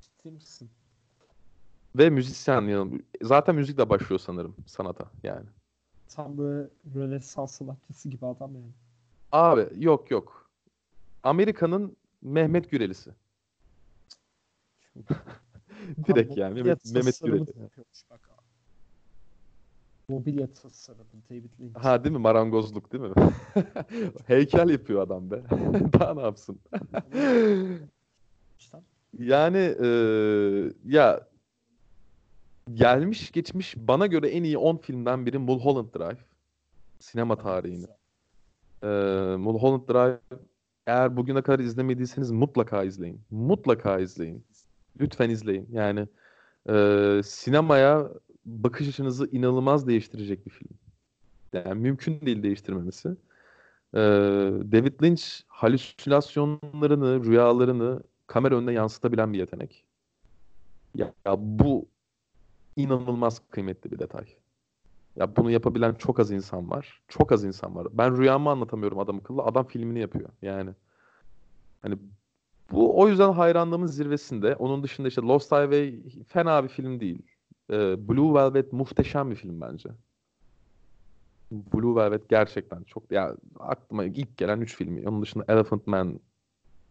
Ciddi misin? Ve müzisyen. yanıl- Zaten müzikle başlıyor sanırım sanata yani. Tam böyle Rönesans sanatçısı gibi adam yani. Abi yok yok. Amerika'nın Mehmet Gürel'isi. Direkt yani Mehmet, Mehmet tasarımı Gürel. da yapıyormuş bak. Mobilya tasarımı David Lynch. Ha değil mi? Marangozluk değil mi? Heykel yapıyor adam be. Daha ne yapsın? Yani eee, ya gelmiş geçmiş bana göre en iyi 10 filmden biri Mulholland Drive. Sinema tarihini. Eee Mulholland Drive eğer bugüne kadar izlemediyseniz mutlaka izleyin. Mutlaka izleyin. Lütfen izleyin. Yani eee, sinemaya bakış açınızı inanılmaz değiştirecek bir film. Yani mümkün değil değiştirmemesi. Eee, David Lynch halüsinasyonlarını, rüyalarını kamera önüne yansıtabilen bir yetenek. Ya, ya bu inanılmaz kıymetli bir detay. Ya bunu yapabilen çok az insan var. Çok az insan var. Ben rüyamı anlatamıyorum adam akıllı. Adam filmini yapıyor. Yani hani bu o yüzden hayranlığımın zirvesinde. Onun dışında işte Lost Highway fena bir film değil. Ee, Blue Velvet muhteşem bir film bence. Blue Velvet gerçekten çok ya aklıma ilk gelen 3 filmi. Onun dışında Elephant Man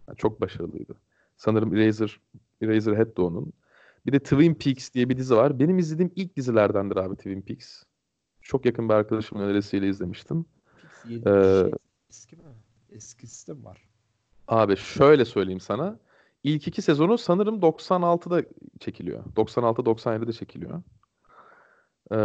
yani çok başarılıydı. Sanırım Eraser Eraserhead de onun. Bir de Twin Peaks diye bir dizi var. Benim izlediğim ilk dizilerdendir abi Twin Peaks. Çok yakın bir arkadaşımın önerisiyle izlemiştim. Yeni bir Ee, şey. Eski mi? Eskisi de var? Abi şöyle söyleyeyim sana. İlk iki sezonu sanırım 96'da çekiliyor. 96-97'de çekiliyor. Ee,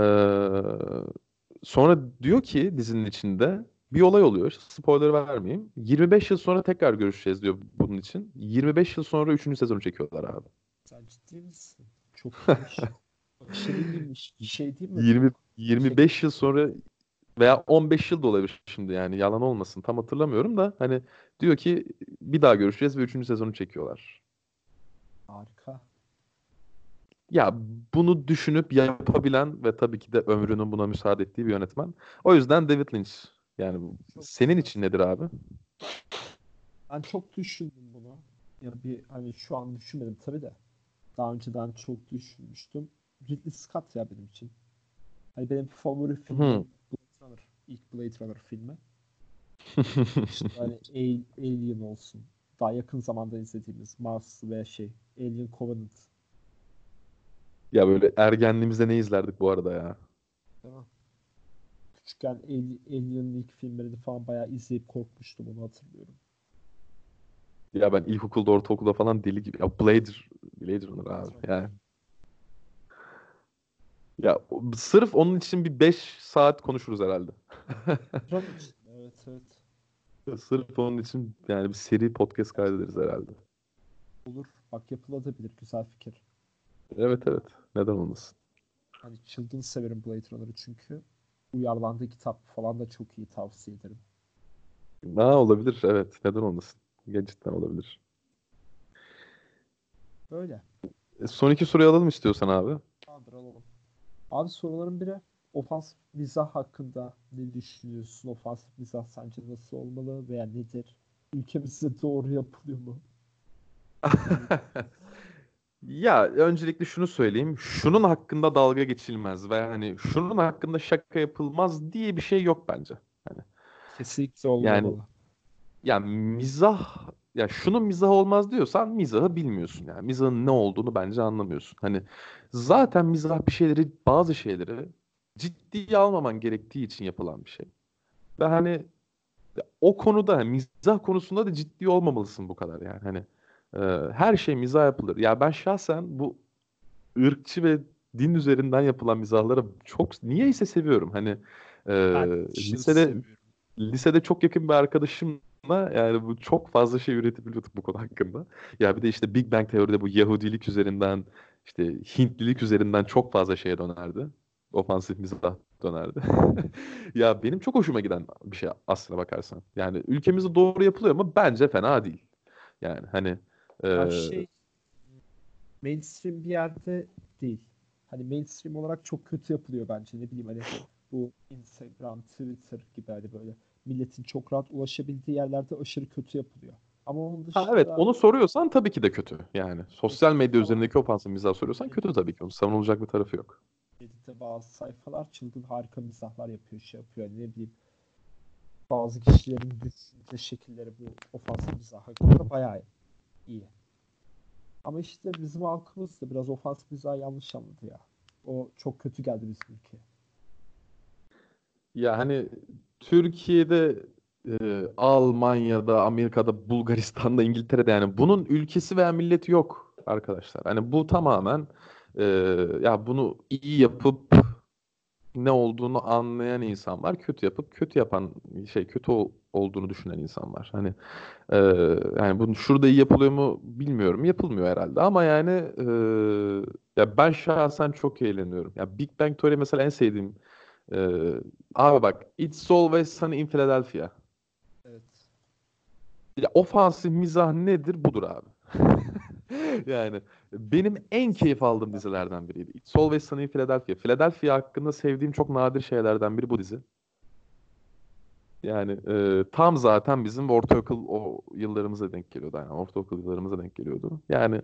sonra diyor ki dizinin içinde bir olay oluyor. Spoiler vermeyeyim. 25 yıl sonra tekrar görüşeceğiz diyor bunun için. 25 yıl sonra 3. sezonu çekiyorlar abi. Sen ciddi misin? Çok iyiymiş. Bir şey değil? Bir şey değil mi? 20 25 yıl sonra veya 15 yıl da olabilir şimdi yani yalan olmasın tam hatırlamıyorum da hani diyor ki bir daha görüşeceğiz ve 3. sezonu çekiyorlar. Harika. Ya bunu düşünüp yapabilen ve tabii ki de ömrünün buna müsaade ettiği bir yönetmen. O yüzden David Lynch. Yani Çok senin için nedir abi? Ben çok düşündüm bunu. Ya bir hani şu an düşünmedim tabii de. Daha önceden çok düşünmüştüm. Ridley Scott ya benim için. Hani benim favori filmim Hı. İlk Blade Runner filmi. İşte hani Alien olsun. Daha yakın zamanda izlediğimiz Mars ve şey Alien Covenant. Ya böyle ergenliğimizde ne izlerdik bu arada ya? Mi? Küçükken Ali- Alien'ın ilk filmlerini falan bayağı izleyip korkmuştum onu hatırlıyorum. Ya ben ilkokulda, ortaokulda falan deli gibi. Ya Blade, Blade Runner abi. Yani. Ya sırf onun için bir 5 saat konuşuruz herhalde. Evet evet. Sırf onun için yani bir seri podcast kaydederiz herhalde. Olur. Bak yapılabilir. Güzel fikir. Evet evet. Neden olmasın? Hani çılgın severim Blade Runner'ı çünkü. Uyarlandığı kitap falan da çok iyi tavsiye ederim. Ha olabilir evet. Neden olmasın? Gerçekten olabilir. Böyle. E, son iki soruyu alalım istiyorsan abi. Tamamdır alalım. Abi soruların biri ofansif mizah hakkında ne düşünüyorsun? Ofansif mizah sence nasıl olmalı veya nedir? Ülkemizde doğru yapılıyor mu? Ya öncelikle şunu söyleyeyim. Şunun hakkında dalga geçilmez ve hani şunun hakkında şaka yapılmaz diye bir şey yok bence. Kesinlikle olmamalı. Ya mizah ya şunun mizah olmaz diyorsan mizahı bilmiyorsun yani. Mizahın ne olduğunu bence anlamıyorsun. Hani zaten mizah bir şeyleri bazı şeyleri ciddiye almaman gerektiği için yapılan bir şey. Ve hani o konuda hani mizah konusunda da ciddi olmamalısın bu kadar yani. Hani e, her şey mizah yapılır. Ya ben şahsen bu ırkçı ve din üzerinden yapılan mizahları çok niyeyse seviyorum. Hani e, Ben lisede seviyorum. lisede çok yakın bir arkadaşımla yani bu çok fazla şey üretebiliyorduk bu konu hakkında. Ya bir de işte Big Bang Teori'de bu Yahudilik üzerinden işte Hintlilik üzerinden çok fazla şeye dönerdi. Ofansif mizah dönerdi. Ya benim çok hoşuma giden bir şey aslına bakarsan. Yani ülkemizde doğru yapılıyor ama bence fena değil. Yani hani Her e, şey mainstream bir yerde değil. Hani mainstream olarak çok kötü yapılıyor bence. Ne bileyim hani bu Instagram, Twitter gibi hani böyle milletin çok rahat ulaşabildiği yerlerde aşırı kötü yapılıyor. Ama onun ha dışında evet onu soruyorsan tabii ki de kötü. Yani sosyal medya üzerindeki ofansif mizah soruyorsan kötü tabii ki. Onun savunulacak bir tarafı yok. Reddit'te bazı sayfalar çılgın harika mizahlar yapıyor, şey yapıyor. Ne bileyim bazı kişilerin düşünce şekilleri bu ofansif mizah hakkında bayağı iyi. Ama işte bizim halkımız da biraz ofansif mizahı yanlış anladı ya. O çok kötü geldi bizim ülkeye. Ya hani Türkiye'de, e, Almanya'da, Amerika'da, Bulgaristan'da, İngiltere'de yani bunun ülkesi veya milleti yok arkadaşlar. Hani bu tamamen e, ya bunu iyi yapıp ne olduğunu anlayan insan var, kötü yapıp kötü yapan şey kötü ol- olduğunu düşünen insan var. Hani e, yani bunun şurada iyi yapılıyor mu bilmiyorum. Yapılmıyor herhalde ama yani e, ya ben şahsen çok eğleniyorum. Ya Big Bang Theory mesela en sevdiğim ee, abi bak It's Always Sunny in Philadelphia. Evet. Ya ofansif mizah nedir? Budur abi. yani benim en keyif aldığım dizilerden biriydi. It's Always Sunny in Philadelphia. Philadelphia hakkında sevdiğim çok nadir şeylerden biri bu dizi. Yani e, tam zaten bizim ortaokul o yıllarımıza denk geliyordu. Yani ortaokul yıllarımıza denk geliyordu. Yani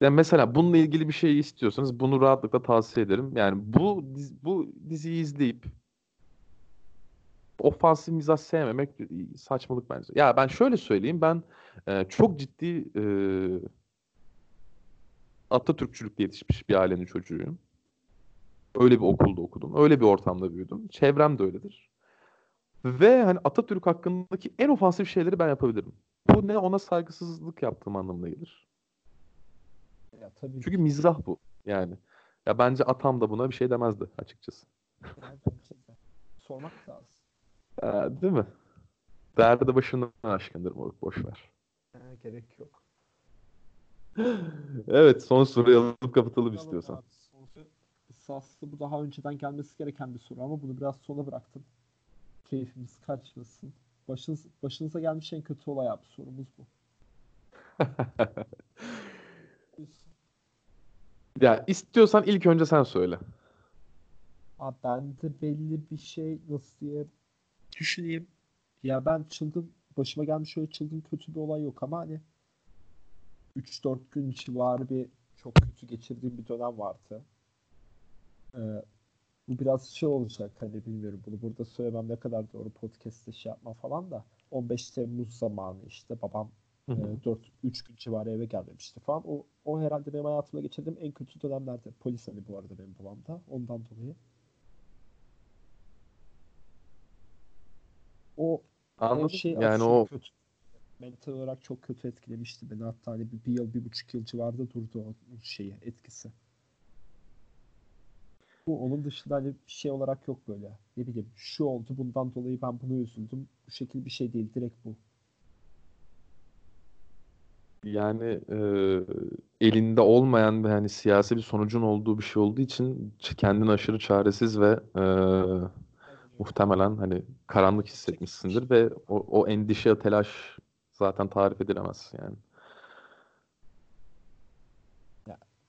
yani mesela bununla ilgili bir şey istiyorsanız bunu rahatlıkla tavsiye ederim. Yani bu bu diziyi izleyip ofansif mizah sevmemek saçmalık bence. Ya ben şöyle söyleyeyim ben e, çok ciddi e, Atatürkçülükle yetişmiş bir ailenin çocuğuyum. Öyle bir okulda okudum. Öyle bir ortamda büyüdüm. Çevrem de öyledir. Ve hani Atatürk hakkındaki en ofansif şeyleri ben yapabilirim. Bu ne ona saygısızlık yaptığım anlamına gelir. Ya tabii Çünkü mizah bu yani. Ya bence atam da buna bir şey demezdi açıkçası. ki yani sormak lazım. Ee, değil mi? Derdi başından aşkındır moruk boş ver. Ha, gerek yok. Evet son soruyu alıp kapatalım Tamam istiyorsan. abi, bu daha önceden gelmesi gereken bir soru ama bunu biraz sona bıraktım. Keyfimiz kaçmasın. Başınız, başınıza gelmiş en kötü olay abi sorumuz bu. Ya istiyorsan ilk önce sen söyle. Abi bende belli bir şey nasıl diye düşüneyim. Ya ben çılgın başıma gelmiş öyle çılgın kötü bir olay yok ama hani 3-4 gün civarı bir çok kötü geçirdiğim bir dönem vardı. Ee, bu biraz şey olacak hani bilmiyorum bunu burada söylemem ne kadar doğru podcast'te şey yapma falan da 15 Temmuz zamanı işte babam Hı hı. e, 4 3 gün civarı eve gelmemişti falan. O o herhalde benim hayatımda geçirdiğim en kötü dönemlerde. Polis hani bu arada benim babam da ondan dolayı. O o Anladım. şey Yani o kötü. Mental olarak çok kötü etkilemişti beni. Hatta hani bir, bir yıl, bir buçuk yıl civarında durdu o, şeyi, etkisi. Bu onun dışında hani bir şey olarak yok böyle. Ne bileyim şu oldu bundan dolayı ben bunu üzüldüm. Bu şekil bir şey değil. Direkt bu. yani e, elinde olmayan ve hani siyasi bir sonucun olduğu bir şey olduğu için kendini aşırı çaresiz ve e, muhtemelen hani karanlık hissetmişsindir ve o, o endişe, telaş zaten tarif edilemez yani.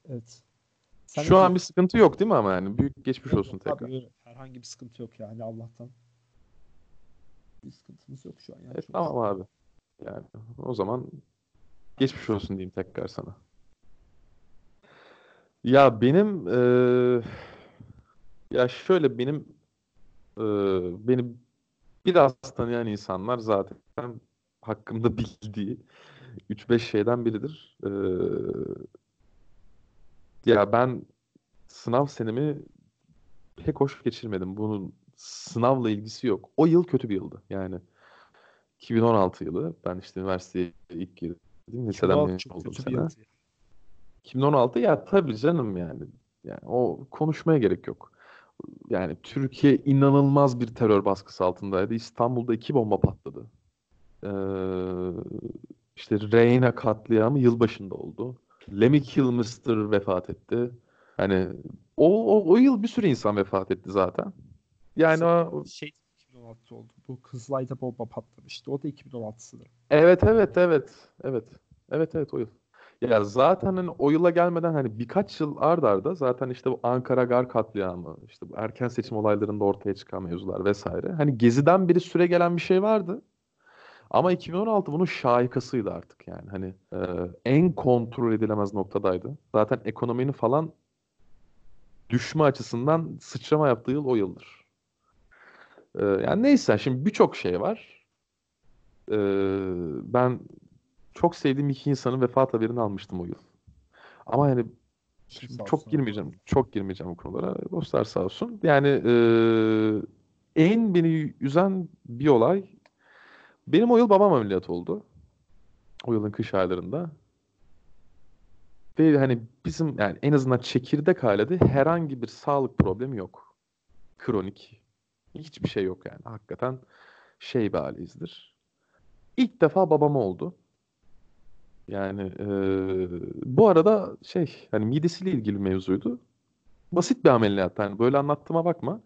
Evet. Sen Şu an bir sıkıntı yok değil mi ama yani büyük geçmiş Yok, olsun tekrar. abi, yok. herhangi bir sıkıntı yok yani Allah'tan. Bir sıkıntımız yok şu an yani. E, tamam abi. Yani o zaman geçmiş olsun diyeyim tekrar sana. Ya benim eee, ya şöyle benim eee beni biraz tanıyan insanlar zaten hakkımda bildiği 3-5 şeyden biridir. Eee, ya ben sınav senemi pek hoş geçirmedim. Bunun sınavla ilgisi yok. O yıl kötü bir yıldı. Yani 2016 yılı. Ben işte üniversiteye ilk girdim. Liseden 2016 mezun oldum sene. yıldı. 2016 ya tabii canım yani. Yani o konuşmaya gerek yok. Yani Türkiye inanılmaz bir terör baskısı altındaydı. İstanbul'da iki bomba patladı. Ee, işte Reyna katliamı yılbaşında oldu. Lemmy Kilmister vefat etti. Hani o, o, o yıl bir sürü insan vefat etti zaten. Yani o, Şey 2016 oldu. Bu Kızılay'da bomba patlamıştı. O da 2016 sanırım. Evet evet evet evet evet evet o yıl. Ya zaten hani o yıla gelmeden hani birkaç yıl ard arda zaten işte bu Ankara Gar katliamı, işte bu erken seçim olaylarında ortaya çıkan mevzular vesaire. Hani Gezi'den beri süre gelen bir şey vardı. Ama 2016 bunun şahikasıydı artık yani. Hani e, en kontrol edilemez noktadaydı. Zaten ekonominin falan düşme açısından sıçrama yaptığı yıl o yıldır. E, yani neyse şimdi birçok şey var. E, ben çok sevdiğim iki insanın vefat haberini almıştım o yıl. Ama yani Başın sağ çok girmeyeceğim. Çok girmeyeceğim bu konulara. Dostlar sağ olsun. Yani e, en beni üzen bir olay benim o yıl babam ameliyat oldu. O yılın kış aylarında. Ve hani bizim yani en azından çekirdek ailede herhangi bir sağlık problemi yok. Kronik. Hiçbir şey yok yani. Hakikaten şey bir aileyizdir. İlk defa babama oldu. Yani eee, bu arada şey hani midesiyle ilgili mevzuydu. Basit bir ameliyat yani böyle anlattığıma bakma.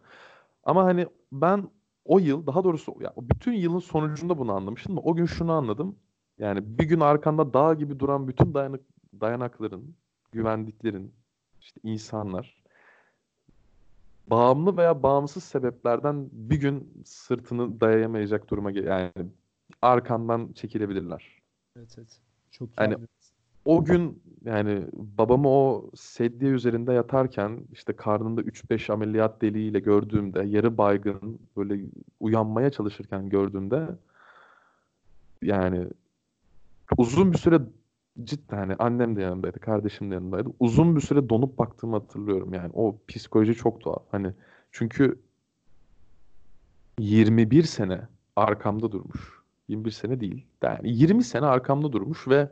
Ama hani ben o yıl daha doğrusu ya bütün yılın sonucunda bunu anlamıştım. O gün şunu anladım. Yani bir gün arkanda dağ gibi duran bütün dayanık, dayanakların, güvendiklerin, işte insanlar bağımlı veya bağımsız sebeplerden bir gün sırtını dayayamayacak duruma yani arkandan çekilebilirler. Evet evet. Çok iyi Yani o gün yani babamı o sedye üzerinde yatarken işte karnında 3-5 ameliyat deliğiyle gördüğümde yarı baygın böyle uyanmaya çalışırken gördüğümde yani uzun bir süre cidden hani annem de yanındaydı, kardeşim de yanındaydı. Uzun bir süre donup baktığımı hatırlıyorum yani. O psikoloji çok tuhaf. Hani çünkü 21 sene arkamda durmuş. 21 sene değil. Yani 20 sene arkamda durmuş ve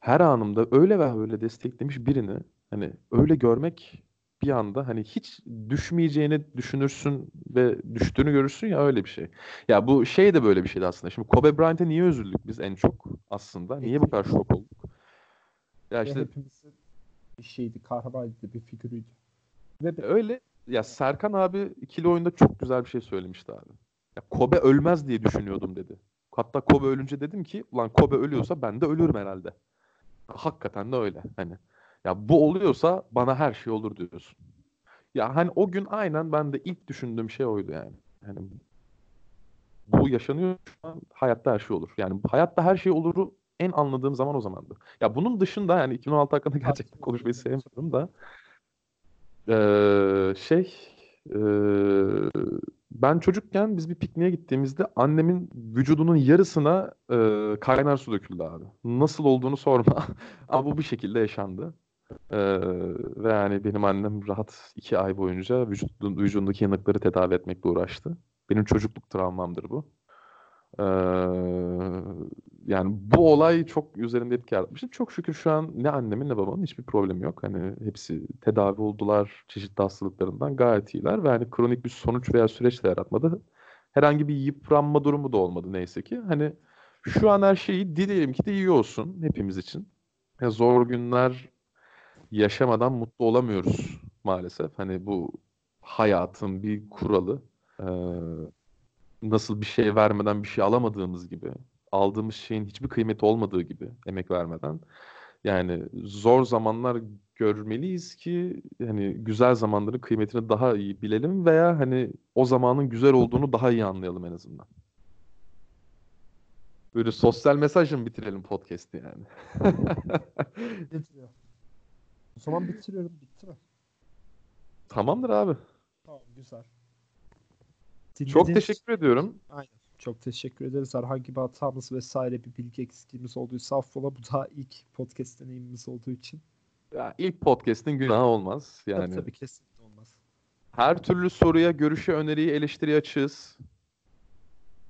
her anımda öyle ve öyle desteklemiş birini hani öyle görmek bir anda hani hiç düşmeyeceğini düşünürsün ve düştüğünü görürsün ya öyle bir şey. Ya bu şey de böyle bir şeydi aslında. Şimdi Kobe Bryant'e niye üzüldük biz en çok aslında? Niye bu kadar şok olduk? Ya işte hepimizin bir şeydi, kahramanıydı, bir figürüydü. Ve be- öyle ya Serkan abi ikili oyunda çok güzel bir şey söylemişti abi. Ya Kobe ölmez diye düşünüyordum dedi. Hatta Kobe ölünce dedim ki ulan Kobe ölüyorsa ben de ölürüm herhalde. Hakikaten de öyle. Hani ya bu oluyorsa bana her şey olur diyorsun. Ya hani o gün aynen ben de ilk düşündüğüm şey oydu yani. Hani bu yaşanıyor şu an hayatta her şey olur. Yani hayatta her şey oluru en anladığım zaman o zamandı. Ya bunun dışında yani 2016 hakkında gerçekten konuşmayı sevmiyorum da eee, şey eee, ben çocukken biz bir pikniğe gittiğimizde annemin vücudunun yarısına eee, kaynar su döküldü abi. Nasıl olduğunu sorma. Ama bu bir şekilde yaşandı. Eee, ve yani benim annem rahat iki ay boyunca vücudun, vücudundaki yanıkları tedavi etmekle uğraştı. Benim çocukluk travmamdır bu. Eee, yani bu olay çok üzerinde etki yaratmıştı. Çok şükür şu an ne annemin ne babamın hiçbir problemi yok. Hani hepsi tedavi oldular çeşitli hastalıklarından gayet iyiler ve hani kronik bir sonuç veya süreç de yaratmadı. Herhangi bir yıpranma durumu da olmadı neyse ki. Hani şu an her şeyi dileyelim ki de iyi olsun hepimiz için. Ya zor günler yaşamadan mutlu olamıyoruz maalesef. Hani bu hayatın bir kuralı. Ee, nasıl bir şey vermeden bir şey alamadığımız gibi, aldığımız şeyin hiçbir kıymeti olmadığı gibi emek vermeden. Yani zor zamanlar görmeliyiz ki hani güzel zamanların kıymetini daha iyi bilelim veya hani o zamanın güzel olduğunu daha iyi anlayalım en azından. Böyle sosyal mesajla mı bitirelim podcast'i yani? bitiriyor. O zaman bitiriyorum. Bitti mi? Tamamdır abi. Tamam güzel. Çok Dinlediğiniz- teşekkür ediyorum. Aynen. Çok teşekkür ederiz. Herhangi bir hatamız vesaire bir bilgi eksikliğimiz olduysa affola. Bu daha ilk podcast deneyimimiz olduğu için. Ya ilk podcast'in günahı olmaz. Tabii Yani tabii kesinlikle olmaz. her türlü soruya, görüşe, öneriyi, eleştiriye açığız.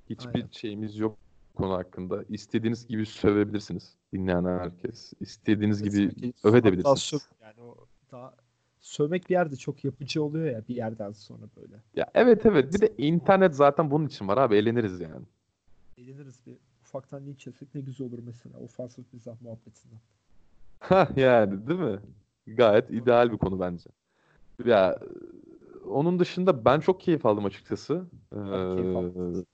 Hiçbir Aynen. şeyimiz yok konu hakkında. İstediğiniz gibi sövebilirsiniz. Dinleyen herkes. İstediğiniz gibi Kesinlikle. Hatta övebilirsiniz. söv- yani o daha sövmek bir yerde çok yapıcı oluyor ya bir yerden sonra böyle. Ya evet evet. Bir de internet zaten bunun için var abi. Eğleniriz yani. Eğleniriz bir ufaktan linç yesek ne güzel olur mesela ofansif mizah muhabbetinden. Ha yani değil mi? Gayet ideal bir konu bence. Ya onun dışında ben çok keyif aldım açıkçası. Keyif Ee, aldım.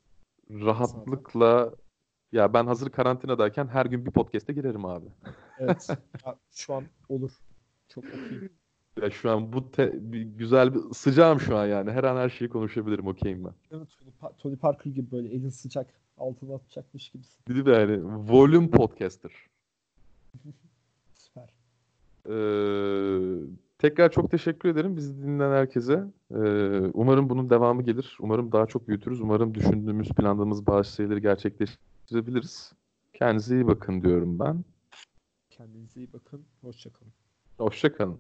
rahatlıkla ya ben hazır karantinadayken her gün bir podcast'e girerim abi. Evet. Şu an olur. Çok okey. Ya şu an bu te- bir güzel bir sıcağım şu an yani. Her an her şeyi konuşabilirim okeyim ben. Değil mi? Tony, Pa- Tony Parker gibi böyle elin sıcak altına atacakmış gibisin. Bir de yani volume podcaster. Süper. Ee, tekrar çok teşekkür ederim bizi dinleyen herkese. Ee, umarım bunun devamı gelir. Umarım daha çok büyütürüz. Umarım düşündüğümüz, planladığımız bazı şeyleri gerçekleştirebiliriz. Kendinize iyi bakın diyorum ben. Kendinize iyi bakın. Hoşça kalın. Hoşça kalın.